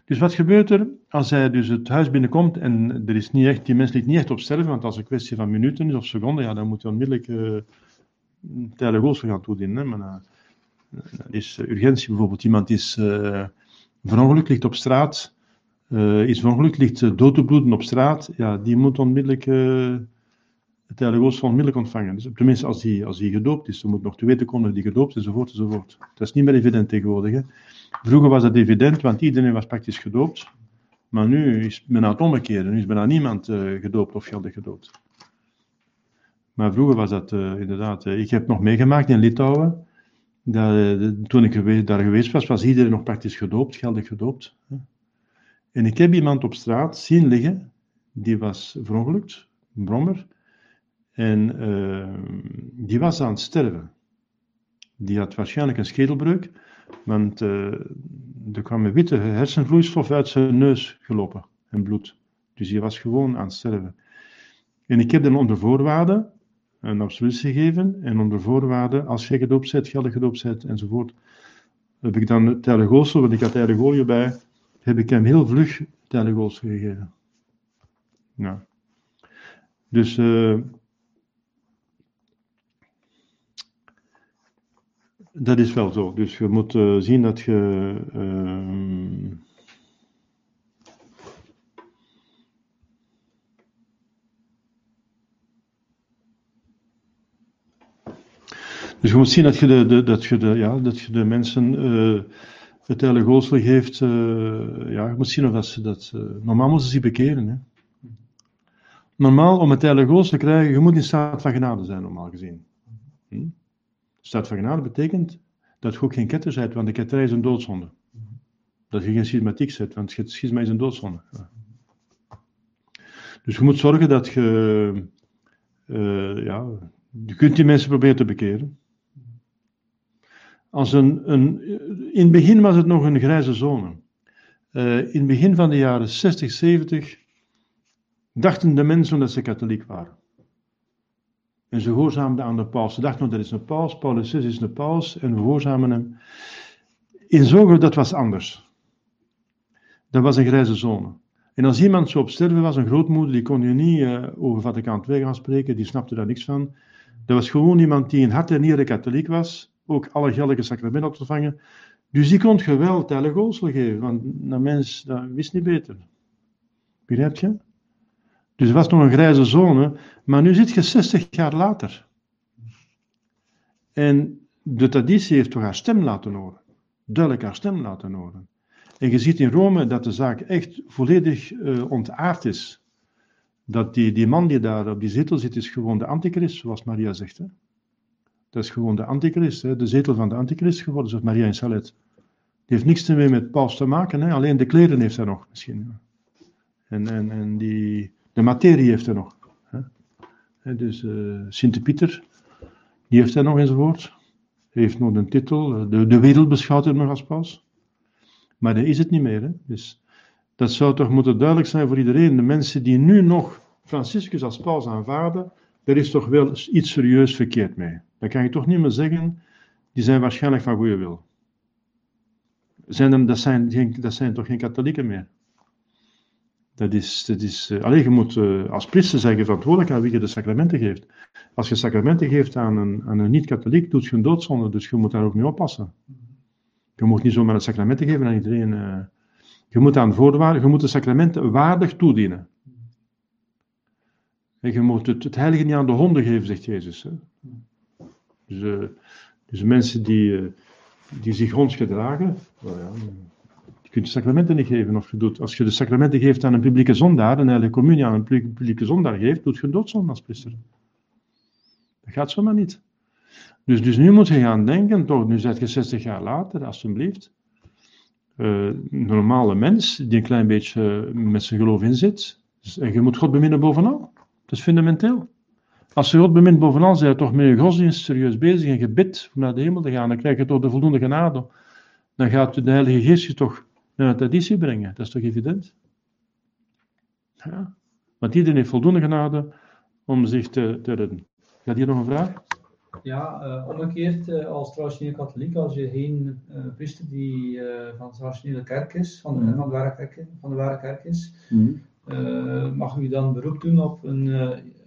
Dus wat gebeurt er als hij dus het huis binnenkomt en er is niet echt, die mens ligt niet echt op sterven, want als het een kwestie van minuten is of seconden, ja, dan moet hij onmiddellijk uh, het heilige gaan toedienen. Hè? Maar uh, er is urgentie bijvoorbeeld, iemand is uh, verongelukt, ligt op straat, uh, is verongelukt, ligt dood te bloeden op straat, ja, die moet onmiddellijk uh, het heilige oogsel onmiddellijk ontvangen. Dus, tenminste, als hij als die gedoopt is, er moet nog te weten komen dat hij gedoopt is, enzovoort, enzovoort. Dat is niet meer evident tegenwoordig. Hè? Vroeger was dat evident, want iedereen was praktisch gedoopt. Maar nu is men aan het omkeren. Nu is bijna niemand gedoopt of geldig gedoopt. Maar vroeger was dat inderdaad. Ik heb nog meegemaakt in Litouwen. Dat, toen ik daar geweest was, was iedereen nog praktisch gedoopt, geldig gedoopt. En ik heb iemand op straat zien liggen. Die was verongelukt, een brommer. En die was aan het sterven. Die had waarschijnlijk een schedelbreuk. Want uh, er kwam een witte hersenvloeistof uit zijn neus gelopen en bloed. Dus hij was gewoon aan het sterven. En ik heb dan onder voorwaarden een absolutie gegeven. En onder voorwaarden, als je gedoopt bent, geldig gedoopt bent enzovoort, heb ik dan het heilige oogsel, want ik had heilige olie bij, heb ik hem heel vlug het gegeven. Nou. Dus... Uh, Dat is wel zo. Dus je moet uh, zien dat je. Uh, dus je moet zien dat je de, dat je de, ja, dat je de mensen uh, het heilige oogsel geeft. ja, je moet zien of dat ze dat. normaal moeten ze zich bekeren. Hè. Normaal, om het heilige oogsel te krijgen, je moet in staat van genade zijn, normaal gezien. Hm? Staat van genade betekent dat je ook geen ketter bent, want de ketterij is een doodzonde. Dat je geen schismatiek zet, want schisma is een doodzonde. Dus je moet zorgen dat je, ja, je kunt die mensen proberen te bekeren. Als een, een, in het begin was het nog een grijze zone. Uh, in het begin van de jaren 60, 70 dachten de mensen dat ze katholiek waren. En ze gehoorzaamden aan de paus. Ze dachten, dat is een paus, Paulus VI is een paus, en we gehoorzamen hem. In Zoger, dat was anders. Dat was een grijze zone. En als iemand zo op sterven was, een grootmoeder, die kon je niet uh, over Vaticaan II gaan spreken, die snapte daar niks van. Dat was gewoon iemand die in hart en nieren katholiek was, ook alle geldige sacramenten had ontvangen. Dus die kon je wel heilige oogsel geven, want dat mens wist niet beter. Begrijp je? Dus het was nog een grijze zone, maar nu zit je 60 jaar later. En de traditie heeft toch haar stem laten horen. Duidelijk haar stem laten horen. En je ziet in Rome dat de zaak echt volledig uh, ontaard is. Dat die, die man die daar op die zetel zit, is gewoon de antichrist, zoals Maria zegt. Hè? Dat is gewoon de antichrist, hè? de zetel van de antichrist geworden, zoals Maria in Salet. Die heeft niks meer met paus te maken, hè? alleen de kleren heeft hij nog misschien. En, en, en die, de materie heeft hij nog. Hè? Dus uh, Sint-Pieter, die heeft hij nog enzovoort. Hij heeft nog een titel, de, de wereld beschouwt hem nog als paus. Maar dat is het niet meer. Hè? Dus dat zou toch moeten duidelijk zijn voor iedereen. De mensen die nu nog Franciscus als paus aanvaarden, er is toch wel iets serieus verkeerd mee. Dan kan je toch niet meer zeggen die zijn waarschijnlijk van goede wil. Zijn hem, dat, zijn dat zijn toch geen katholieken meer? Dat is, dat is, uh, alleen je moet uh, als priester zeggen verantwoordelijk aan wie je de sacramenten geeft. Als je sacramenten geeft aan een, aan een niet-katholiek, doet je een doodzonde, dus je moet daar ook mee oppassen. Je moet niet zomaar het sacramenten geven aan iedereen. Uh, je moet aan voorwaarden, je moet de sacramenten waardig toedienen. Je moet het, heilige niet aan de honden geven, zegt Jezus. Dus, dus mensen die, die zich honds gedragen, well ja, je kunt de sacramenten niet geven. Of doet, als je de sacramenten geeft aan een publieke zondaar, een heilige communie aan een publieke zondaar geeft, doet je een doodzonde als priester. Dat gaat zomaar niet. Dus, dus nu moet je gaan denken, toch, nu zet je 60 jaar later, alsjeblieft. Uh, een normale mens die een klein beetje met zijn geloof in zit. Dus, en je moet God beminnen bovenal. Dat is fundamenteel. Als je God bemint bovenal, zijn je toch met je godsdienst serieus bezig en gebid om naar de hemel te gaan. Dan krijg je toch de voldoende genade. Dan gaat de Heilige Geest je toch naar de traditie brengen. Dat is toch evident? Ja. Want iedereen heeft voldoende genade om zich te, te redden. Gaat hier nog een vraag? Ja, uh, omgekeerd uh, als traditioneel katholiek, als je geen uh, priester die van de traditionele kerk is, van de, mm. van de, ware, kerk, van de ware kerk is, mm. Mag u dan beroep doen op een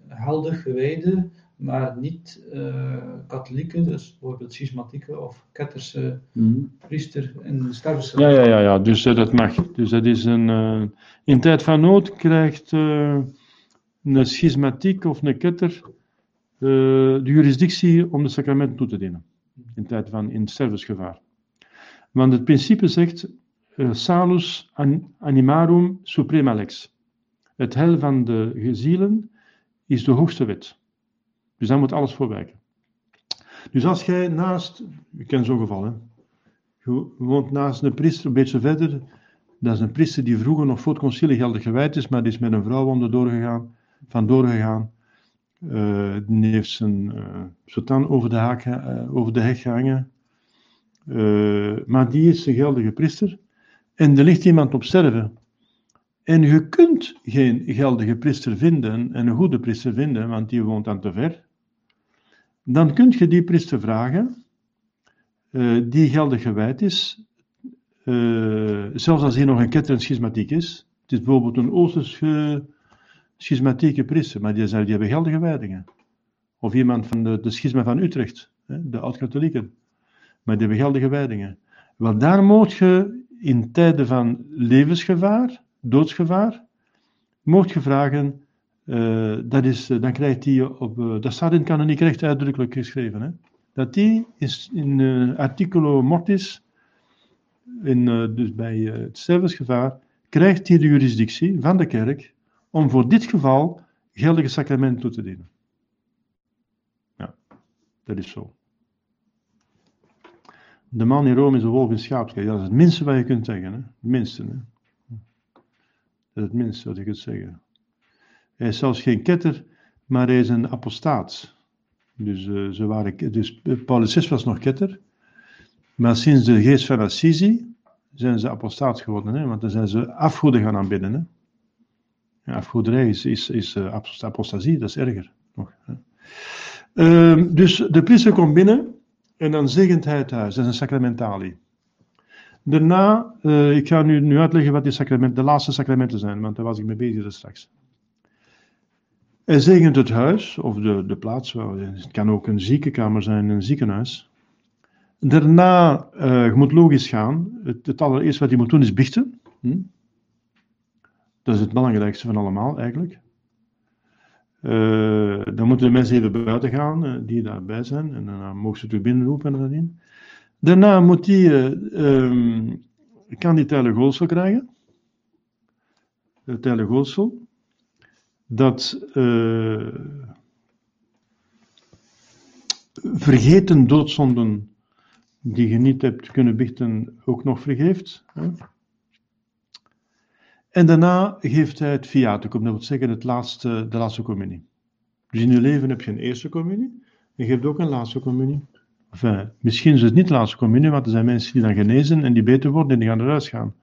helder gewijde maar niet uh, katholieken, dus bijvoorbeeld schismatieke of ketterse mm. priester in de sterfse. Ja, ja, ja, ja, dus uh, dat mag. Dus dat is een. Uh, in tijd van nood krijgt een schismatiek of een ketter de juridictie om de sacramenten toe te dienen. In tijd van in stervensgevaar. Want het principe zegt: salus animarum suprema lex. Het hel van de zielen is de hoogste wet. Dus daar moet alles voor werken. Dus als jij naast, ik ken zo'n geval, hè, je woont naast een priester, een beetje verder, dat is een priester die vroeger nog voor het concilie geldig gewijd is, maar die is met een vrouw onderdoor gegaan, vandoor gegaan. Uh, die heeft zijn uh, over de, haak, uh, over de gehangen. maar die is een geldige priester. En er ligt iemand op sterven. En je kunt geen geldige priester vinden en een goede priester vinden, want die woont dan te ver dan kun je die priester vragen, uh, die geldig gewijd is, uh, zelfs als hij nog een ketter schismatiek is. Het is bijvoorbeeld een Oosterse schismatieke priester, maar die, die hebben geldige wijdingen. Of iemand van de, de schisma van Utrecht, de oud-katholieken, maar die hebben geldige wijdingen. Wel, daar moet je in tijden van levensgevaar, doodsgevaar, moet je vragen, uh, dat is, uh, dan krijgt hij op, uh, dat staat in het kanoniek recht uitdrukkelijk geschreven, hè, dat die is in articulo mortis, in, dus bij het stervensgevaar, krijgt hij de jurisdictie van de kerk om voor dit geval geldige sacramenten toe te dienen. Ja, dat is zo. De man in Rome is een wolf in. Dat is het minste wat je kunt zeggen. Hè? Het minste. Het minste wat je kunt zeggen. Hij is zelfs geen ketter, maar hij is een apostaat. Dus, uh, ze waren, dus Paulus VI was nog ketter. Maar sinds de geest van Assisi zijn ze apostaat geworden. Hè? Want dan zijn ze afgoeden gaan aanbidden. Hè? Is, is, uh, apostasie, dat is erger. Nog, hè? Uh, dus de priester komt binnen en dan zegent hij het huis. Dat is een sacramentali. Daarna, uh, ik ga nu, nu uitleggen wat die sacramenten, de laatste sacramenten zijn, want daar was ik mee bezig straks. Hij zegent het huis, of de, de plaats, het kan ook een ziekenkamer zijn, een ziekenhuis. Daarna, uh, je moet logisch gaan. Het, het allereerste wat je moet doen is biechten. Hm? Dat is het belangrijkste van allemaal, eigenlijk. Uh, dan moeten de mensen even buiten gaan, die daarbij zijn. En dan mogen ze terug binnenroepen en nadien. Daarna moet um, kan die tijlige krijgen. De tijlige dat uh, vergeten doodzonden die je niet hebt kunnen bichten ook nog vergeeft. Hè? En daarna geeft hij het viaticum, dat wil zeggen het laatste, de laatste communie. Dus in je leven heb je een eerste communie, en je hebt ook een laatste communie. Misschien is het niet de laatste communie, want er zijn mensen die dan genezen en die beter worden en die gaan eruit gaan.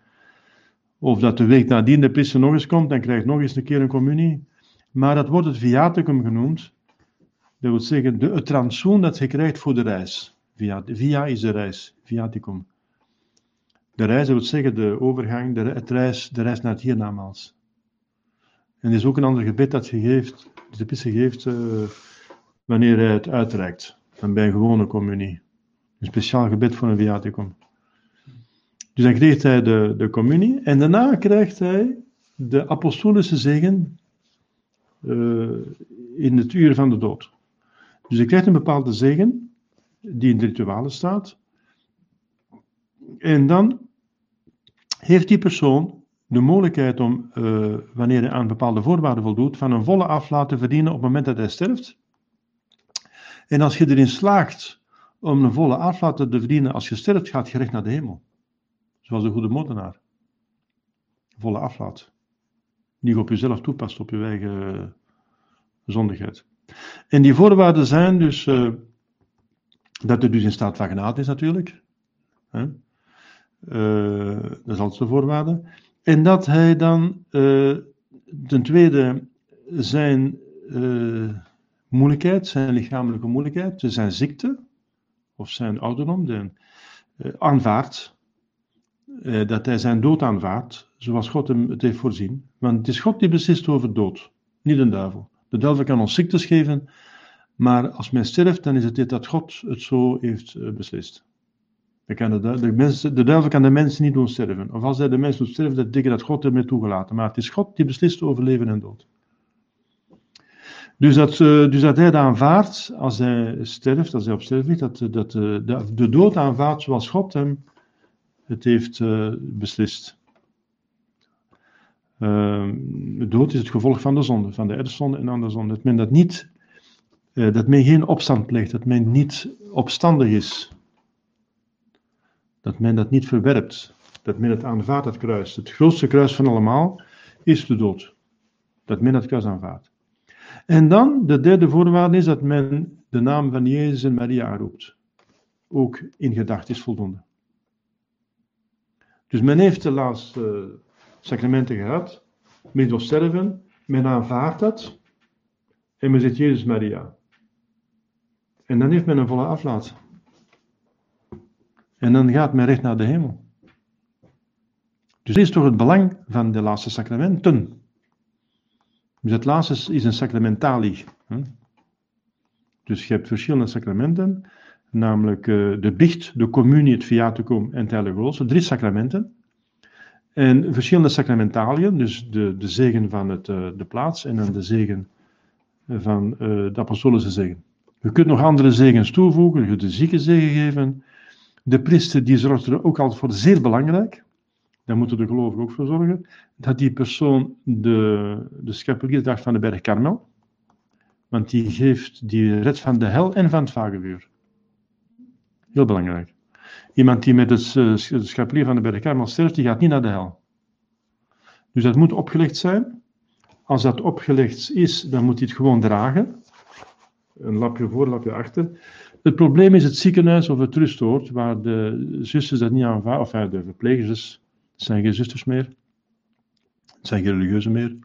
Of dat de week nadien de priester nog eens komt en krijgt nog eens een keer een communie. Maar dat wordt het viaticum genoemd. Dat wil zeggen, de, het rantsoen dat je krijgt voor de reis. Via, via is de reis, viaticum. De reis, dat wil zeggen de overgang, de, reis, de reis naar het hiernamaals. En er is ook een ander gebed dat je geeft, de pisse geeft uh, wanneer hij het uitreikt. Dan bij een gewone communie. Een speciaal gebed voor een viaticum. Dus dan krijgt hij de, de communie en daarna krijgt hij de apostolische zegen uh, in het uur van de dood. Dus hij krijgt een bepaalde zegen die in de ritualen staat. En dan heeft die persoon de mogelijkheid om, uh, wanneer hij aan bepaalde voorwaarden voldoet, van een volle aflaat te verdienen op het moment dat hij sterft. En als je erin slaagt om een volle aflaat te verdienen als je sterft, gaat je recht naar de hemel. Zoals de goede moordenaar. Volle aflaat. Die op jezelf toepast, op je eigen zondigheid. En die voorwaarden zijn dus uh, dat het dus in staat van genade is natuurlijk. Uh, dat is altijd de voorwaarde. En dat hij dan uh, ten tweede zijn moeilijkheid, zijn lichamelijke moeilijkheid, zijn ziekte of zijn ouderdom, de, aanvaardt. dat hij zijn dood aanvaardt, zoals God hem het heeft voorzien. Want het is God die beslist over dood, niet een duivel. De duivel kan ons ziektes geven, maar als men sterft, dan is het dit dat God het zo heeft eh, beslist. De, kan de, de, de duivel kan de mensen niet doen sterven. Of als hij de mensen doet sterven, dat betekent dat God ermee toegelaten. Maar het is God die beslist over leven en dood. Dus dat, uh, dus dat hij dat aanvaardt als hij sterft, als hij op sterft ligt, dat, dat de, de dood aanvaardt zoals God hem het heeft beslist. Uh, dood is het gevolg van de zonde, van de erfzonde en andere zonde. Dat men dat niet, dat men geen opstand pleegt, dat men niet opstandig is. Dat men dat niet verwerpt, dat men het aanvaardt, het kruis. Het grootste kruis van allemaal is de dood. Dat men het kruis aanvaardt. En dan, de derde voorwaarde is dat men de naam van Jezus en Maria roept. Ook in gedachten is voldoende. Dus men heeft de laatste sacramenten gehad, men sterven, men aanvaardt dat en men zegt Jezus Maria. En dan heeft men een volle aflaat. En dan gaat men recht naar de hemel. Dus dit is toch het belang van de laatste sacramenten. Dus het laatste is een sacramentali. Dus je hebt verschillende sacramenten, namelijk eh, de bicht, de communie, het viaticum en het heilige Drie sacramenten. En verschillende sacramentaliën, dus de, de zegen van het, uh, de plaats en dan de zegen van uh, de apostolische zegen. Je kunt nog andere zegens toevoegen, je kunt de zieke zegen geven. De priester die zorgt er ook altijd voor zeer belangrijk, daar moeten de gelovigen ook voor zorgen, dat die persoon de, de schepelier draagt van de berg Karmel. Want die geeft, die redt van de hel en van het vagevuur. Heel belangrijk. Iemand die met het uh, schapelier van de berg Karmel sterft, die gaat niet naar de hel. Dus dat moet opgelegd zijn. Als dat opgelegd is, dan moet hij het gewoon dragen. Een lapje voor, een lapje achter. Het probleem is het ziekenhuis of het rustoord, waar de zusters dat niet aanvaarden, of de verpleegsters, het zijn geen zusters meer, het zijn geen religieuzen meer.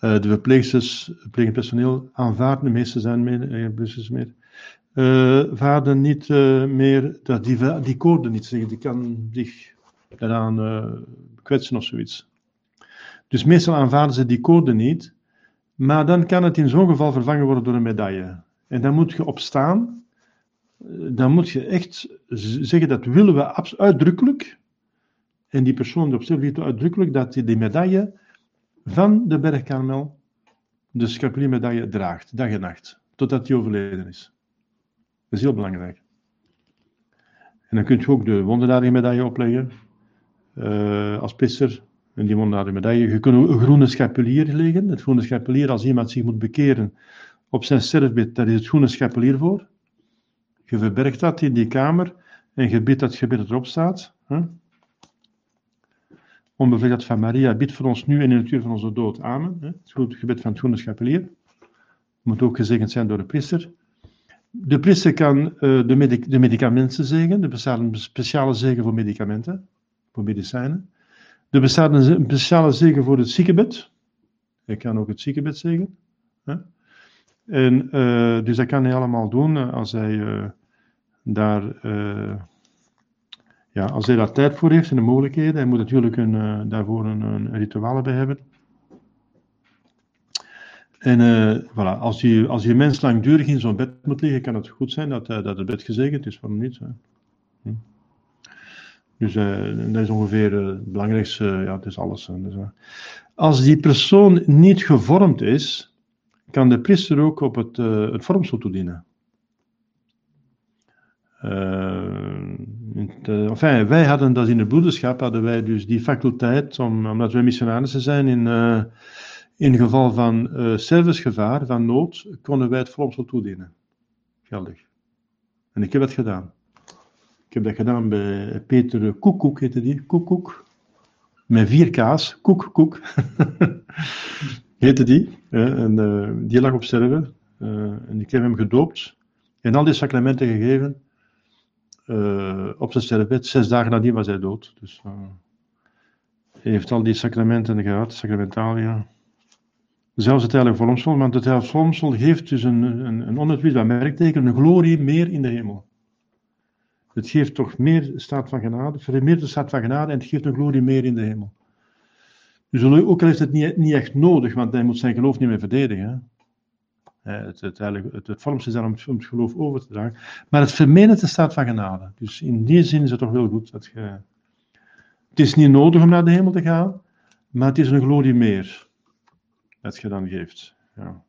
Uh, de verpleegsters, het personeel aanvaarden, de meeste zijn meer, geen zusters meer uh, vader niet uh, meer, dat die, die code niet zeggen, die kan zich daaraan kwetsen of zoiets. Dus meestal aanvaarden ze die code niet, maar dan kan het in zo'n geval vervangen worden door een medaille. En dan moet je opstaan, dan moet je echt zeggen dat willen we uitdrukkelijk, en die persoon die op zich weet uitdrukkelijk dat hij die medaille van de bergkarmel, de schapeliermedaille, draagt, dag en nacht, totdat hij overleden is. Dat is heel belangrijk. En dan kun je ook de wonderdadige medaille opleggen uh, als pisser. En die wonderdadige medaille. Je kunt een groene schapelier leggen. Het groene schapelier, als iemand zich moet bekeren op zijn sterfbed, daar is het groene schapelier voor. Je verbergt dat in die kamer en je bidt dat gebed dat erop staat. Huh? Onbevlekt van Maria, bid voor ons nu en in het uur van onze dood. Amen. Het gebed van het groene schapelier. Moet ook gezegend zijn door de priester. De priester kan uh, de, de, medicamenten zegen. Er bestaat een speciale zegen voor medicamenten, voor medicijnen. Er bestaat een, speciale zegen voor het ziekenbed. Hij kan ook het ziekenbed zegen. En, uh, dus dat kan hij allemaal doen uh, als hij daar, ja, als hij daar tijd voor heeft en de mogelijkheden, hij moet natuurlijk een, daarvoor een, een bij hebben. En uh, voilà, als je, als je mens langdurig in zo'n bed moet liggen, kan het goed zijn dat, uh, dat het bed gezegend is, waarom niet? Hè? Hm. Dus dat is ongeveer het belangrijkste, ja, het is alles. Dus, als die persoon niet gevormd is, kan de priester ook op het, het vormsel toedienen. Enfin, wij hadden dat in het broederschap, hadden wij dus die faculteit, om, omdat wij missionarissen zijn in in geval van uh, servicegevaar, van nood, konden wij het vormsel toedienen. Geldig. En ik heb dat gedaan. Ik heb dat gedaan bij Peter Koekoek, heette die. Koekoek. Met vier kaas. Koek, koek. heette die. en die lag op sterven. Uh, en ik heb hem gedoopt. En al die sacramenten gegeven. Op zijn sterfbed. Zes dagen nadien was hij dood. Dus hij heeft al die sacramenten gehad. Sacramentalia. Zelfs het heilige vormsel, want het heilige vormsel geeft dus een, een, een onuitwisbaar merkteken, een glorie meer in de hemel. Het geeft toch meer staat van genade, vermeerderde staat van genade en het geeft een glorie meer in de hemel. Dus ook al is het niet, niet echt nodig, want hij moet zijn geloof niet meer verdedigen. Het, het, het, het is daar om, om, het geloof over te dragen. Maar het vermenigde staat van genade. Dus in die zin is het toch wel goed dat je. Het is niet nodig om naar de hemel te gaan, maar het is een glorie meer dat je dan geeft. Ja.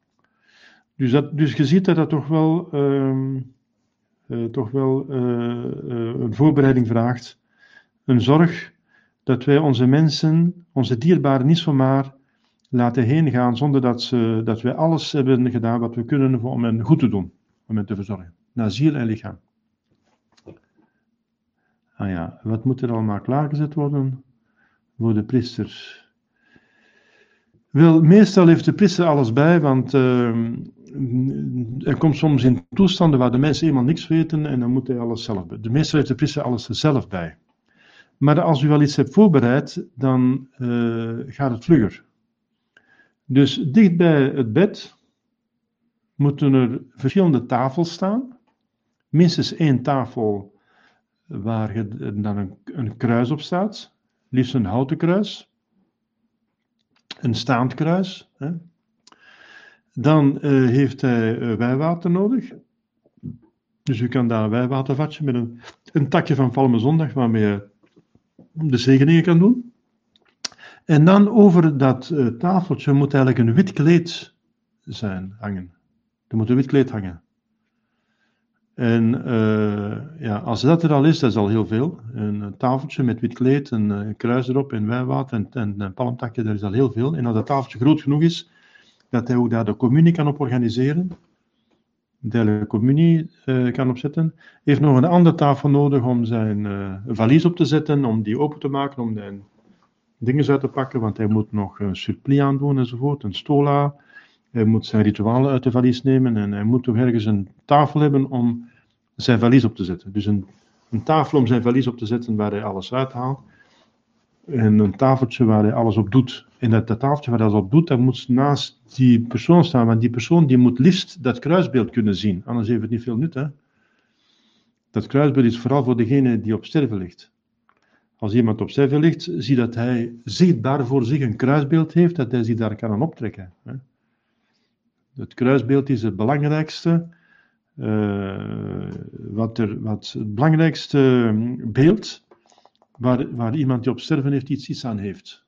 Dus, dat, dus je ziet dat dat toch wel, uh, uh, toch wel uh, een voorbereiding vraagt. Een zorg dat wij onze mensen, onze dierbaren, niet zomaar laten heen gaan zonder dat, ze, dat wij alles hebben gedaan wat we kunnen om hen goed te doen, om hen te verzorgen. Naar ziel en lichaam. Ah ja, wat moet er allemaal klaargezet worden voor de priesters? Wel, meestal heeft de priester alles bij, want uh, er komt soms in toestanden waar de mensen eenmaal niks weten en dan moet hij alles zelf bij. De meestal heeft de priester alles er zelf bij. Maar als u wel iets hebt voorbereid, dan uh, gaat het vlugger. Dus dicht bij het bed moeten er verschillende tafels staan. Minstens één tafel waar dan een, een kruis op staat, liefst een houten kruis een staand kruis. Hè. Dan uh, heeft hij uh, wijwater nodig. Dus u kan daar een wijwatervatje met een, een takje van Palmezondag waarmee je de zegeningen kan doen. En dan over dat uh, tafeltje moet eigenlijk een wit kleed zijn, hangen. Er moet een wit kleed hangen. En uh, ja, als dat er al is, dat is al heel veel. Een tafeltje met wit kleed, een, een kruis erop en wijwater en, en een palmtakje, dat is al heel veel. En als dat tafeltje groot genoeg is, dat hij ook daar de communie kan op organiseren, de communie uh, kan opzetten, heeft nog een andere tafel nodig om zijn uh, valies op te zetten, om die open te maken, om zijn dingen uit te pakken, want hij moet nog een supplie aandoen enzovoort, een stola. Hij moet zijn ritualen uit de valies nemen en hij moet toch ergens een tafel hebben om zijn valies op te zetten. Dus een, een tafel om zijn valies op te zetten waar hij alles uithaalt. En een tafeltje waar hij alles op doet. En dat, dat tafeltje waar hij alles op doet, dat moet naast die persoon staan. Want die persoon die moet liefst dat kruisbeeld kunnen zien. Anders heeft het niet veel nut. Hè? Dat kruisbeeld is vooral voor degene die op sterven ligt. Als iemand op sterven ligt, zie dat hij zichtbaar voor zich een kruisbeeld heeft, dat hij zich daar kan aan optrekken. Hè? Het kruisbeeld is het belangrijkste uh, wat, er, wat het belangrijkste beeld waar, waar iemand die op sterven heeft iets, iets aan heeft.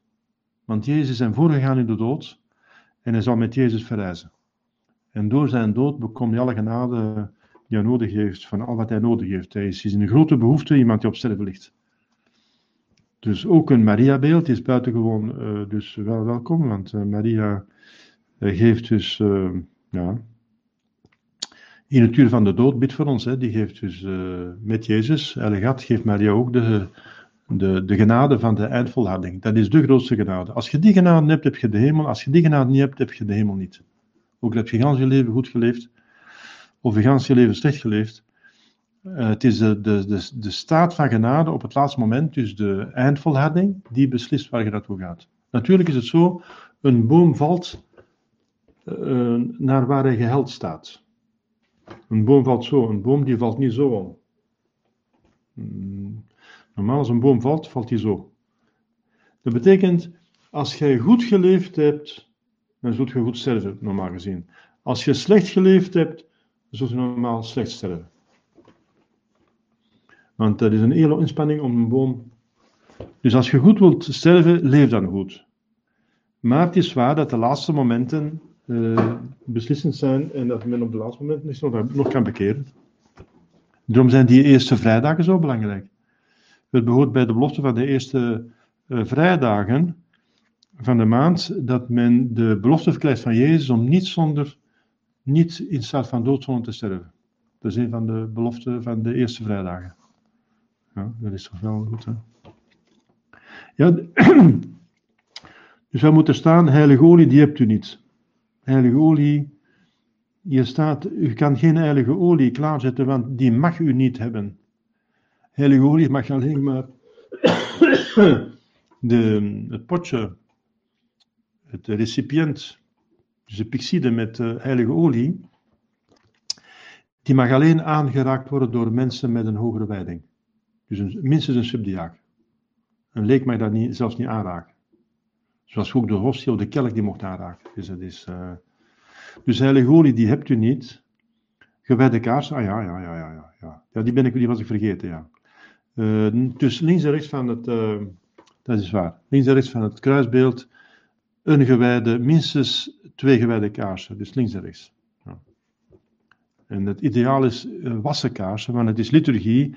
Want Jezus is hem voorgegaan in de dood en hij zal met Jezus verrijzen. En door zijn dood bekomt hij alle genade die hij nodig heeft, van al wat hij nodig heeft. Hij is in een grote behoefte iemand die op sterven ligt. Dus ook een Maria-beeld is buitengewoon uh, dus wel welkom, want uh, Maria geeft dus, ja, in het uur van de dood bidt voor ons. Hè. Die geeft dus met Jezus, Ellegat, geeft Maria ook de, de, de genade van de eindvolharding. Dat is de grootste genade. Als je die genade hebt, heb je de hemel. Als je die genade niet hebt, heb je de hemel niet. Ook heb je gans je leven goed geleefd, of je gans je leven slecht geleefd. Uh, het is de, de, de, staat van genade op het laatste moment, dus de eindvolharding, die beslist waar je naartoe gaat. Natuurlijk is het zo, een boom valt uh, naar waar hij geheld staat. Een boom valt zo, een boom die valt niet zo om. Mm, Normaal als een boom valt, valt hij zo. Dat betekent, als jij goed geleefd hebt, dan zult je goed sterven, normaal gezien. Als je slecht geleefd hebt, zult je normaal slecht sterven. Want dat is een hele inspanning om een boom. Dus als je goed wilt sterven, leef dan goed. Maar het is waar dat de laatste momenten uh, beslissend zijn en dat men op de laatste momenten nog, nog kan bekeren. Daarom zijn die eerste vrijdagen zo belangrijk. Het behoort bij de belofte van de eerste uh, vrijdagen van de maand dat men de belofte verkrijgt van Jezus om niet zonder, niet in staat van dood te sterven. Dat is een van de beloften van de eerste vrijdagen. Ja, dat is toch wel goed, hè? Ja, dus wij moeten staan, heilige olie, die hebt u niet. Heilige olie, je staat, u kan geen heilige olie klaarzetten, want die mag u niet hebben. Heilige olie mag alleen maar de, het potje, het recipiënt, dus de pixide met uh, heilige olie, die mag alleen aangeraakt worden door mensen met een hogere wijding. Dus minstens een subdiaak. Een leek mag dat niet, zelfs niet aanraken. Zoals ook de hostie of de kelk die mocht aanraken. Dus, dat is, uh, dus heilige olie, die hebt u niet. Gewijde kaars, ah ja, ja, ja, ja, ja. Ja, die, ben ik, die was ik vergeten, ja. Uh, dus links en rechts van het, uh, dat is waar, links en rechts van het kruisbeeld, een gewijde, minstens twee gewijde kaarsen, dus links en rechts. Ja. En het ideaal is uh, wassen kaarsen, want het is liturgie.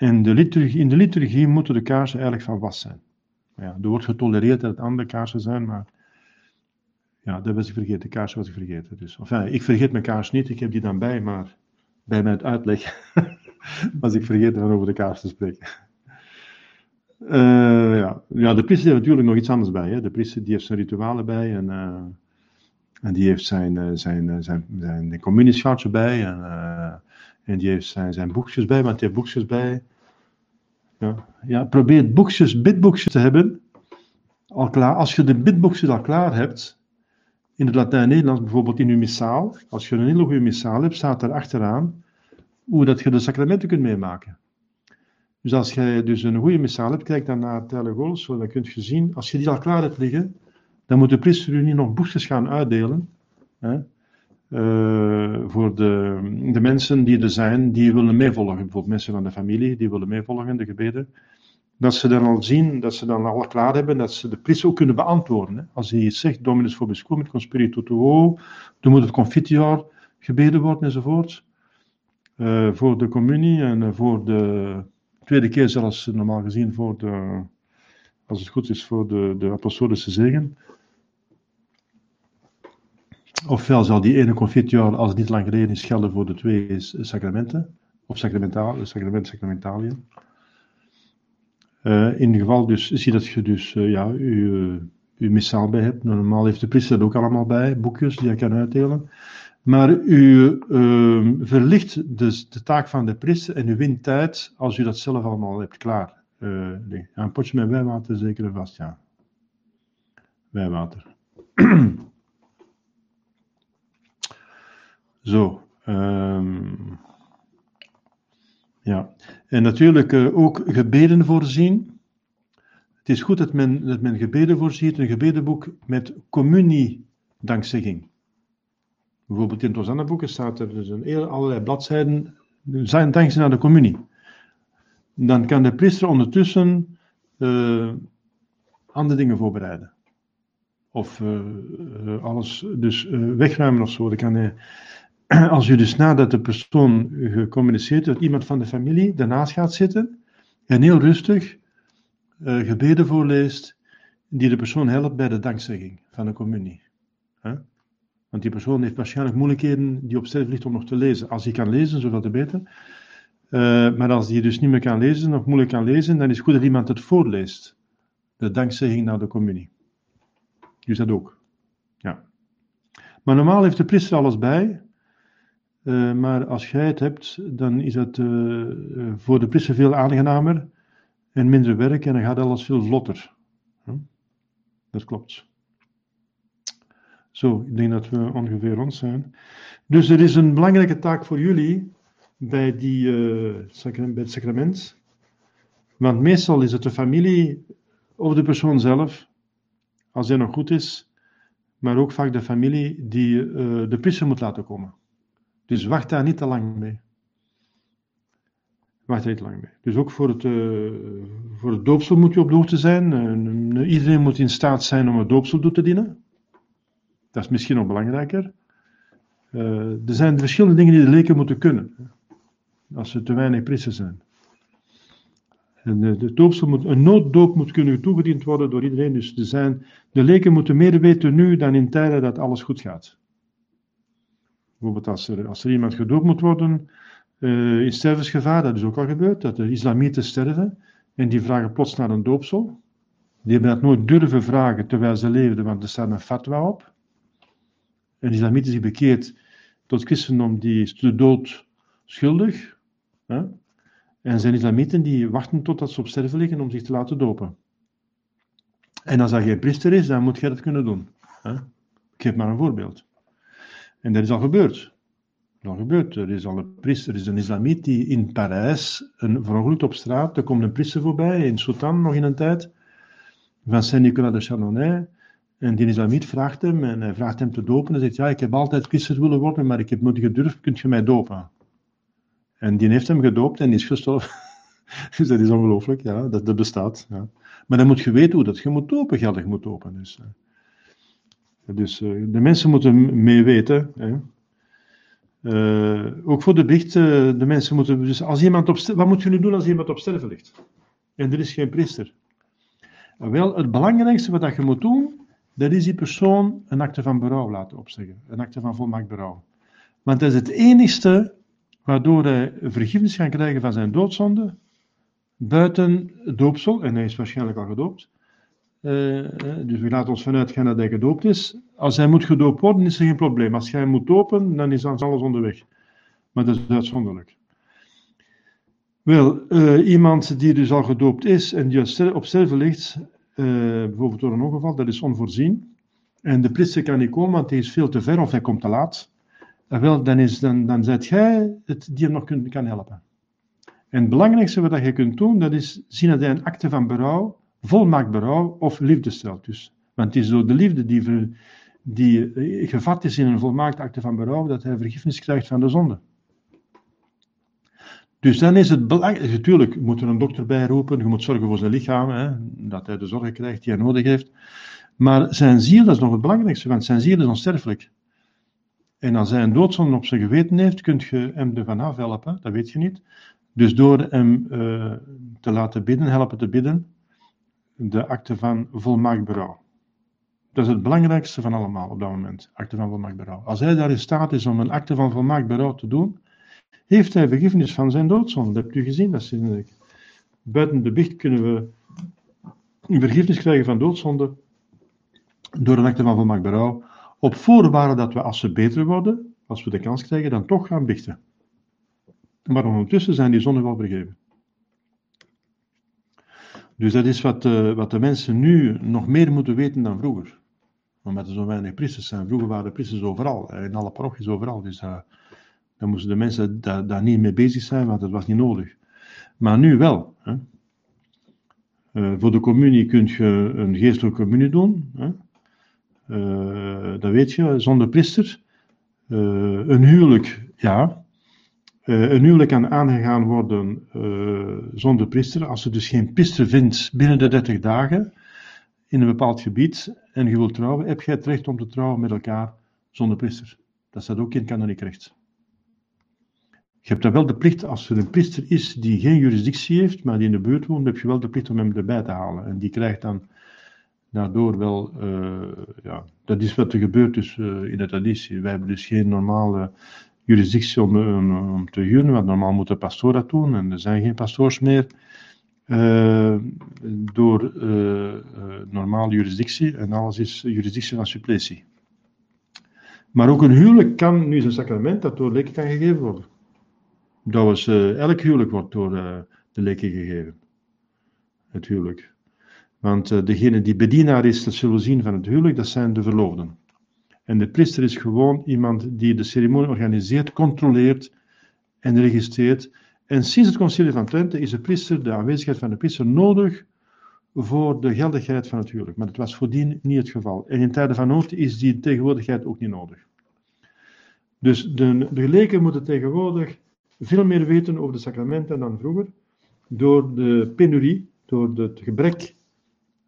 En de liturgie, in de liturgie moeten de kaarsen eigenlijk van was zijn. Ja, er wordt getolereerd dat het andere kaarsen zijn, maar ja, dat was ik vergeten. De kaars was ik vergeten. Dus, enfin, ik vergeet mijn kaars niet, ik heb die dan bij, maar bij mijn uitleg was ik vergeten van over de kaars te spreken. Uh, ja. ja, de priester heeft natuurlijk nog iets anders bij. Hè. De priester die heeft zijn ritualen bij en, uh, en die heeft zijn, uh, zijn, zijn, zijn communieschartje bij en, en die heeft zijn, zijn boekjes bij, want hij heeft boekjes bij. Ja, ja probeer boekjes, bidboekjes te hebben. Al klaar, als je de bidboekjes al klaar hebt, in het Latijn-Nederlands bijvoorbeeld in uw missaal, als je een hele goede missaal hebt, staat er achteraan hoe dat je de sacramenten kunt meemaken. Dus als je dus een goede missaal hebt, kijk dan naar zo dan kun je zien, als je die al klaar hebt liggen, dan moet de priester u niet nog boekjes gaan uitdelen. Hè, voor de, de mensen die er zijn, die willen meevolgen. Bijvoorbeeld mensen van de familie, die willen meevolgen, de gebeden. Dat ze dan al zien, dat ze dan al klaar hebben, dat ze de priester ook kunnen beantwoorden. Hè. Als hij zegt, Dominus vobis cum, conspiritu tuo, dan moet het confitior gebeden worden enzovoort. Uh, voor de communie en uh, voor de tweede keer zelfs normaal gezien voor de, als het goed is, voor de, de apostolische zegen. Ofwel zal die ene confituur, als het niet lang geleden is, gelden voor de twee sacramenten, of sacramentaal, sacrament sacramentaliën. Uh, in ieder geval dus, zie dat je dus, uh, ja, je, je missaal bij hebt. Normaal heeft de priester dat ook allemaal bij, boekjes die je kan uitdelen. Maar u uh, verlicht dus de taak van de priester en u wint tijd als u dat zelf allemaal hebt klaar. Ja, een potje met wijwater zeker vast, ja. Wijwater. Zo. Um, ja. En natuurlijk uh, ook gebeden voorzien. Het is goed dat men, dat men gebeden voorziet, een gebedenboek met communie-dankzegging. Bijvoorbeeld in het Hosanna-boeken staat er dus een heel, allerlei bladzijden, zijn dankzij naar de communie. Dan kan de priester ondertussen uh, andere dingen voorbereiden. Of uh, alles dus wegruimen of zo. Dan kan hij, als u dus nadat de persoon gecommuniceerd heeft, iemand van de familie daarnaast gaat zitten en heel rustig gebeden voorleest, die de persoon helpt bij de dankzegging van de communie. Want die persoon heeft waarschijnlijk moeilijkheden die op sterf ligt om nog te lezen. Als hij kan lezen, zoveel te beter. Uh, maar als hij dus niet meer kan lezen of moeilijk kan lezen, dan is het goed dat iemand het voorleest. De dankzegging naar de communie. Dus dat ook. Ja. Maar normaal heeft de priester alles bij. Uh, maar als jij het hebt, dan is het uh, voor de priester veel aangenamer en minder werk en dan gaat alles veel vlotter. Hm? Dat klopt. Zo, ik denk dat we ongeveer rond zijn. Dus er is een belangrijke taak voor jullie bij, die, bij het sacrament. Want meestal is het de familie of de persoon zelf, als hij nog goed is, maar ook vaak de familie die de priester moet laten komen. Dus wacht daar niet te lang mee. Wacht daar niet te lang mee. Dus ook voor het, uh, voor het doopsel moet je op de hoogte zijn. Uh, iedereen moet in staat zijn om het doopsel toe te dienen. Dat is misschien nog belangrijker. er zijn verschillende dingen die de leken moeten kunnen. Als ze te weinig priesters zijn. En doopsel moet, een nooddoop moet kunnen toegediend worden door iedereen. Dus zijn, de leken moeten meer weten nu dan in tijden dat alles goed gaat. Bijvoorbeeld als er, als iemand gedoopt moet worden uh, in stervensgevaar, dat is ook al gebeurd, dat de islamieten sterven en die vragen plots naar een doopsel. Die hebben dat nooit durven vragen terwijl ze leefden, want er staat een fatwa op. Een islamiet die bekeert tot christendom, die is de dood schuldig. Hè? En zijn islamieten die wachten totdat ze op sterven liggen om zich te laten dopen. En als dat geen priester is, dan moet je dat kunnen doen. Hè? Ik geef maar een voorbeeld. En dat is al gebeurd. Dat is gebeurd. Er is al een priester, er is een islamiet die in Parijs een verongelukt op straat. Er komt een priester voorbij, in Sultan nog in een tijd, van Saint-Nicolas de Chardonnay. En die islamiet vraagt hem, en hij vraagt hem te dopen. Hij zegt, ja, ik heb altijd priester willen worden, maar ik heb nooit gedurfd, kunt je mij dopen? En die heeft hem gedoopt en is gestorven. dus dat is ongelooflijk, ja, dat, dat bestaat. Ja. Maar dan moet je weten hoe dat je moet dopen, geldig moet dopen. Dus, uh, dus uh, de mensen moeten mee weten. Hè. Uh, ook voor de biecht, de mensen moeten. Dus als iemand op, wat moet je nu doen als iemand op sterven ligt? En er is geen priester. Wel, het belangrijkste wat je moet doen, dat is die persoon een akte van berouw laten opzeggen. Een akte van volmaakt berouw. Want dat is het enigste waardoor hij vergiffenis kan krijgen van zijn doodzonde, buiten doopsel, en hij is waarschijnlijk al gedoopt. Uh, dus we laten ons vanuit gaan dat hij gedoopt is. Als hij moet gedoopt worden, is er geen probleem. Als jij moet dopen, dan is alles onderweg. Maar dat is uitzonderlijk. Wel, uh, iemand die dus al gedoopt is en die op sterven ligt, bijvoorbeeld door een ongeval, dat is onvoorzien. En de priester kan niet komen, want hij is veel te ver of hij komt te laat. Wel, dan, is, dan, dan jij het die hem nog kan helpen. En het belangrijkste wat je kunt doen, dat is zien dat hij een acte van berouw, volmaakt berouw of liefde stelt. Dus. Want het is door de liefde die, die eh, gevat is in een volmaakt acte van berouw, dat hij vergiffenis krijgt van de zonde. Dus dan is het belangrijk, natuurlijk moet er een dokter bij roepen, je moet zorgen voor zijn lichaam, hè, dat hij de zorg krijgt die hij nodig heeft. Maar zijn ziel, dat is nog het belangrijkste, want zijn ziel is onsterfelijk. En als hij een doodzonde op zijn geweten heeft, kun je hem ervan afhelpen, dat weet je niet. Dus door hem uh, te laten bidden, helpen te bidden, de akte van volmaakt berouw. Dat is het belangrijkste van allemaal op dat moment, akte van volmaakt berouw. Als hij daar in staat is om een akte van volmaakt berouw te doen, heeft hij vergiffenis van zijn doodzonde. Dat hebt u gezien, dat is Buiten de biecht kunnen we vergiffenis krijgen van doodzonde door een akte van volmaakt berouw op voorwaarde dat we, als ze beter worden, als we de kans krijgen, dan toch gaan bichten. Maar ondertussen zijn die zonden wel vergeven. Dus dat is wat, uh, wat de mensen nu nog meer moeten weten dan vroeger. Omdat er zo weinig priesters zijn. Vroeger waren de priesters overal, in alle parochies overal. Dus uh, dan moesten de mensen daar, daar niet mee bezig zijn, want dat was niet nodig. Maar nu wel. Hè. Voor de communie kun je een geestelijke communie doen. Hè. Dat weet je, zonder priester. Een huwelijk, ja. Uh, een huwelijk kan aangegaan worden zonder priester. Als je dus geen priester vindt binnen de 30 dagen in een bepaald gebied en je wilt trouwen, heb je het recht om te trouwen met elkaar zonder priester. Dat staat ook in kanoniek recht. Je hebt dan wel de plicht, als er een priester is die geen juridictie heeft, maar die in de buurt woont, heb je wel de plicht om hem erbij te halen. En die krijgt dan daardoor wel, uh, ja, dat is wat er gebeurt dus, in de traditie. Wij hebben dus geen normale juridictie om, om, te huren, want normaal moet de pastoor dat doen en er zijn geen pastoors meer. Uh, door normale juridictie en alles is juridictie van suppletie. Maar ook een huwelijk kan, nu is een sacrament dat door leken kan gegeven worden. Dat was, elk huwelijk wordt door de leken gegeven. Het huwelijk. Want uh, degene die bedienaar is, dat zullen we zien van het huwelijk, dat zijn de verloofden. En de priester is gewoon iemand die de ceremonie organiseert, controleert en registreert En sinds het concilie van Trente is de priester, de aanwezigheid van de priester nodig voor de geldigheid van het huwelijk. Maar dat was voordien niet het geval. En in tijden van nood is die tegenwoordigheid ook niet nodig. Dus de, de leken moeten tegenwoordig veel meer weten over de sacramenten dan vroeger, door de penurie, door het gebrek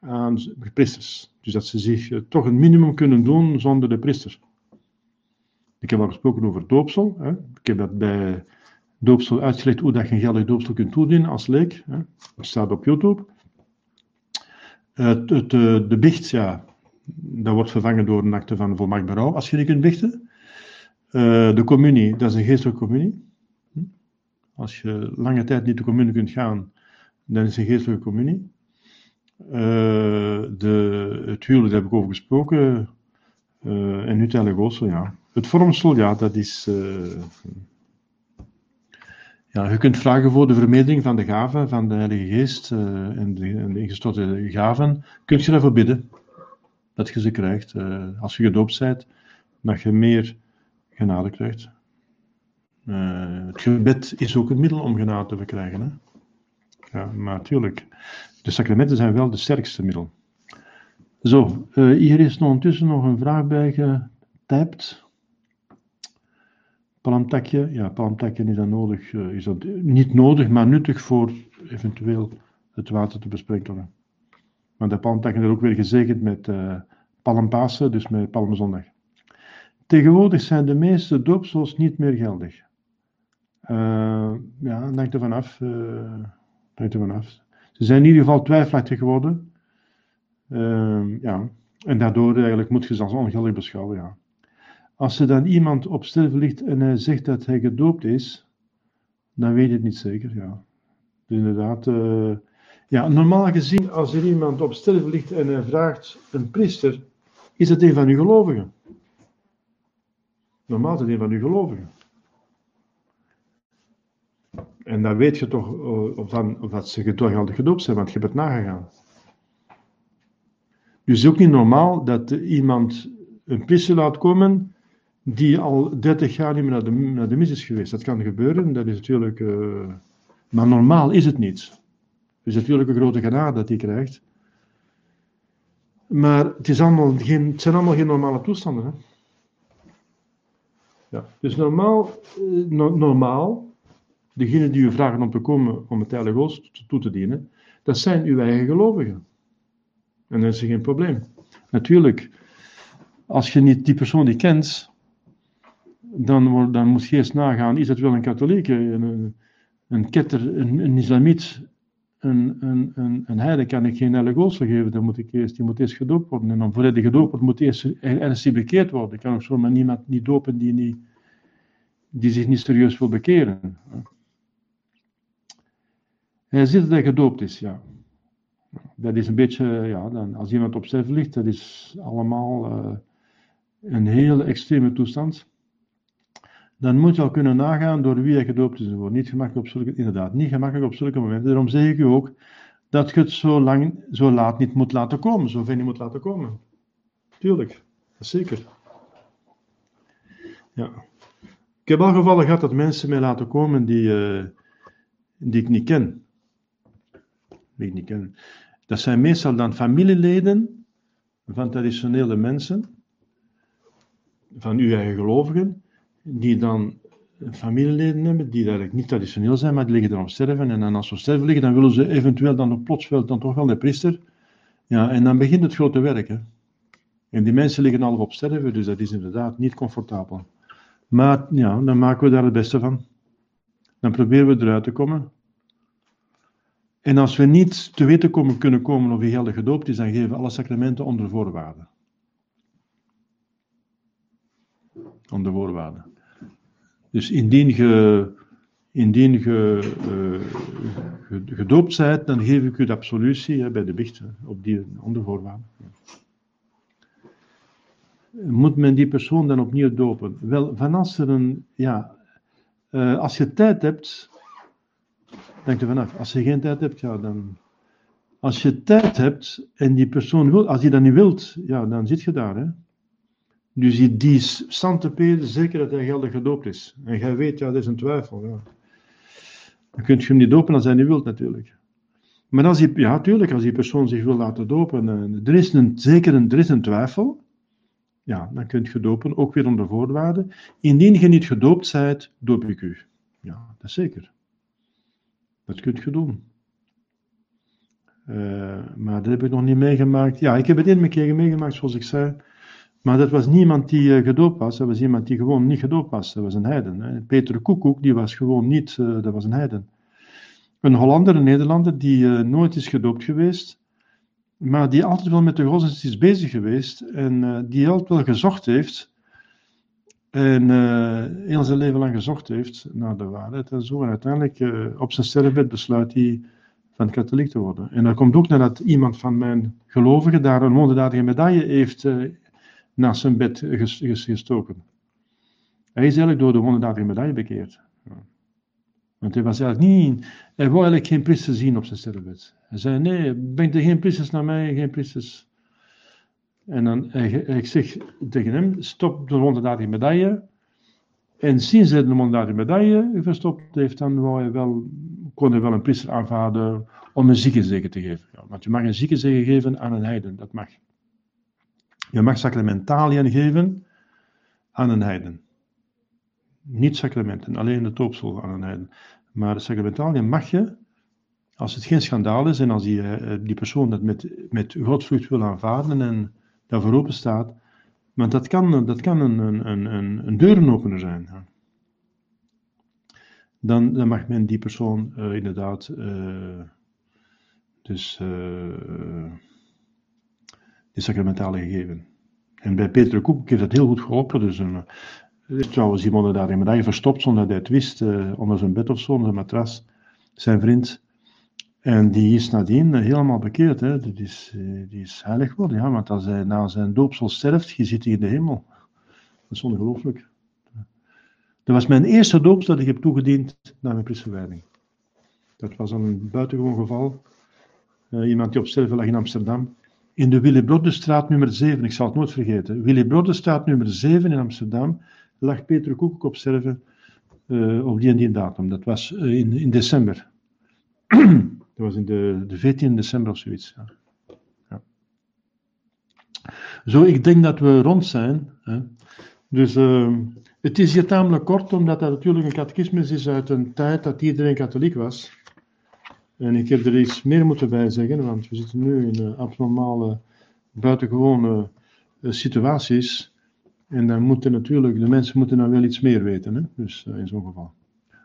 aan priesters. Dus dat ze zich eh, toch een minimum kunnen doen zonder de priester. Ik heb al gesproken over doopsel. Hè. Ik heb dat bij doopsel uitgelegd hoe dat je een doopsel kunt toedienen als leek. Hè. Dat staat op YouTube. Het, het, de bicht, ja, dat wordt vervangen door een acte van volmacht berouw als je die kunt bichten. Uh, de communie, dat is een geestelijke communie. Hm? Als je lange tijd niet de communie kunt gaan, dan is het een geestelijke communie. Uh, de, het huwelijk, daar heb ik over gesproken. Uh, en nu gospel, ja. Het vormsel, ja, dat is. ja, je kunt vragen voor de vermeerdering van de gaven van de Heilige Geest en de, en ingestorte gaven. Kun je daarvoor bidden dat je ze krijgt. als je gedoopt bent, dat je meer genade krijgt. Het gebed is ook een middel om genade te verkrijgen. Hè? Ja, maar natuurlijk, de sacramenten zijn wel de sterkste middel. Zo, uh, hier is ondertussen nog een vraag bij getypt. Palmtakje, ja, palmtakje is dan nodig, uh, is dat niet nodig, maar nuttig voor eventueel het water te besprenkelen. Want de palmtakje is ook weer gezegend met uh, palmpasen, dus met palmzondag. Tegenwoordig zijn de meeste doopsels niet meer geldig. Uh, ja, denk er vanaf. Uh, denk er vanaf. Ze zijn in ieder geval twijfelachtig geworden. Uh, ja. En daardoor eigenlijk moet je ze als ongeldig beschouwen. Ja. Als er dan iemand op sterven ligt en hij zegt dat hij gedoopt is, dan weet je het niet zeker. Ja. Dus inderdaad. Uh, ja, normaal gezien, als er iemand op sterven ligt en hij vraagt een priester, is het een van uw gelovigen. Normaal is het een van uw gelovigen. En dan weet je toch eh, of, dan, of dat ze gedoopt gedoopt zijn, want je hebt het nagegaan. Dus het is ook niet normaal dat iemand een priester laat komen die al 30 jaar niet meer naar de, naar de mis is geweest. Dat kan gebeuren, dat is natuurlijk. Uh, maar normaal is het niet. Het is natuurlijk een grote genade dat hij krijgt. Maar het, is allemaal geen, het zijn allemaal geen normale toestanden. Hè? Ja. Dus normaal, no, normaal degenen die u vragen om te komen om het Heilige Oost toe te dienen, dat zijn uw eigen gelovigen. En dat is geen probleem. Natuurlijk, als je niet die persoon die kent, dan, dan moet je eerst nagaan, is dat wel een katholiek, een, een ketter, een, een islamiet, een, een, een, een heide kan ik geen heilige oost geven, dan moet ik eerst, die moet eerst gedoopt worden. En dan voordat hij gedoopt wordt, moet eerst ernstig bekeerd worden. Ik kan ook zomaar niemand niet dopen die, niet, die zich niet serieus wil bekeren. Hij ziet dat hij gedoopt is, ja. Dat is een beetje, ja, dan, als iemand op sterven ligt, dat is allemaal uh, een hele extreme toestand. Dan moet je al kunnen nagaan door wie hij gedoopt is. Niet gemakkelijk op zulke, inderdaad, niet gemakkelijk op zulke momenten. Daarom zeg ik u ook dat je het zo lang, zo laat niet moet laten komen, zo ver niet moet laten komen. Tuurlijk, zeker. Ja. Ik heb al gevallen gehad dat mensen mij laten komen die, uh, die ik niet ken Dat zijn meestal dan familieleden van traditionele mensen, van uw eigen gelovigen, die dan familieleden hebben die eigenlijk niet traditioneel zijn, maar die liggen dan op sterven. En dan als ze sterven liggen, dan willen ze eventueel dan op plotsveld dan toch wel de priester. Ja, en dan begint het grote werk. Hè. En die mensen liggen al op sterven, dus dat is inderdaad niet comfortabel. Maar ja, dan maken we daar het beste van. Dan proberen we eruit te komen. En als we niet te weten komen, kunnen komen of hij geldig gedoopt is, dan geven we alle sacramenten onder voorwaarden. Onder voorwaarden. Dus indien je, indien je uh, gedoopt bent, dan geef ik u de absolutie hè, bij de biecht, op die, onder voorwaarden. Moet men die persoon dan opnieuw dopen? Wel, van er een, ja, uh, als je tijd hebt, Denk er vanaf. Als je geen tijd hebt, ja, dan. Als je tijd hebt en die persoon wil, als je dat niet wilt, ja, dan zit je daar. Hè? Dus die, die Sante zeker dat hij geldig gedoopt is. En jij weet, ja, dat is een twijfel. Ja. Dan kun je hem niet dopen als hij niet wilt natuurlijk. Maar als die, ja, natuurlijk, als die persoon zich wil laten dopen, er is een, zeker een, er is een twijfel, ja, dan kunt je dopen, ook weer onder voorwaarden. Indien je niet gedoopt zijt, doop ik u. Ja, dat is zeker. Dat kunt je doen. Uh, maar dat heb ik nog niet meegemaakt. Ja, ik heb het één keer meegemaakt, zoals ik zei. Maar dat was niemand die uh, gedoopt was. Dat was iemand die gewoon niet gedoopt was. Dat was een heiden. Hè. Peter Koekoek, die was gewoon niet, uh, dat was een heiden. Een Hollander, een Nederlander, die nooit is gedoopt geweest. Maar die altijd wel met de godsdienst is bezig geweest. En die altijd wel gezocht heeft. En heel zijn leven lang gezocht heeft naar de waarheid en zo. En uiteindelijk op zijn sterrenbed besluit hij van katholiek te worden. En dat komt ook nadat iemand van mijn gelovigen daar een wonderdadige medaille heeft uh, naast zijn bed gestoken. Hij is eigenlijk door de wonderdadige medaille bekeerd. Want hij was eigenlijk niet, hij wou eigenlijk geen priester zien op zijn sterrenbed. Hij zei, nee, brengt er geen priesters naar mij, geen priesters. En dan, ik zeg tegen hem, stop de wonderdadige medaille. En sinds hij de wonderdadige medaille verstopt heeft, dan hij wel kon hij wel een priester aanvaarden om een ziekenzegen te geven. Ja, want je mag een ziekenzegen geven aan een heiden, dat mag. Je mag sacramentaliën geven aan een heiden. Niet sacramenten, alleen de toopsel aan een heiden. Maar de sacramentaliën mag je, als het geen schandaal is en als die, eh, die persoon dat met, met wil aanvaarden en daarvoor open staat, want dat kan, dat kan een, een, een, een deurenopener zijn dan, dan mag men die persoon uh, inderdaad uh, dus uh, de sacramentale gegeven. En bij Peter Koek heeft dat heel goed geholpen. Dus een, trouwens iemand daar in medaille verstopt zonder dat hij het wist, onder zijn bed of zo, onder zijn matras, zijn vriend. En die is nadien helemaal bekeerd. Hè. Die, is, die is heilig geworden, ja, want als hij na zijn doopsel sterft, je zit hij in de hemel. Dat is ongelooflijk. Dat was mijn eerste doop dat ik heb toegediend naar mijn priesterwijding. Dat was een buitengewoon geval. Uh, iemand die op sterven lag in Amsterdam. In de Willy straat nummer 7, ik zal het nooit vergeten. Willy straat nummer 7 in Amsterdam lag Peter Koek op sterven uh, op die en die datum. Dat was in, in december. dat was in de, de 14 december of zoiets. Ja. Zo, ik denk dat we rond zijn. Hè. Dus ehm, het is hier tamelijk kort, omdat dat natuurlijk een catechismus is uit een tijd dat iedereen katholiek was. En ik heb er iets meer moeten bij zeggen, want we zitten nu in uh, abnormale, buitengewone uh, situaties. En dan moeten natuurlijk, de mensen moeten dan wel iets meer weten, hè? dus uh, in zo'n geval.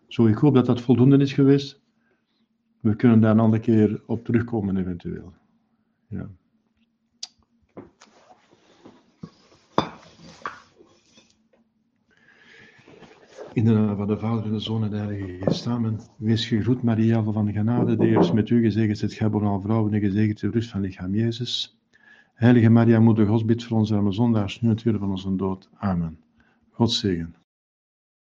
Zo, ik hoop dat dat voldoende is geweest. We kunnen daar een andere keer op terugkomen, eventueel. Ja. In de naam van de Vader en de Zoon en de Heilige Geest. Amen. Wees gegroet, Maria, van de genade. De Heer is met u gezegend. Het gij boven vrouwen en gezegend de rust van lichaam Jezus. Heilige Maria, moeder Gods, bid voor ons arme zondaars, nu het uur van onze dood. Amen. God zegen.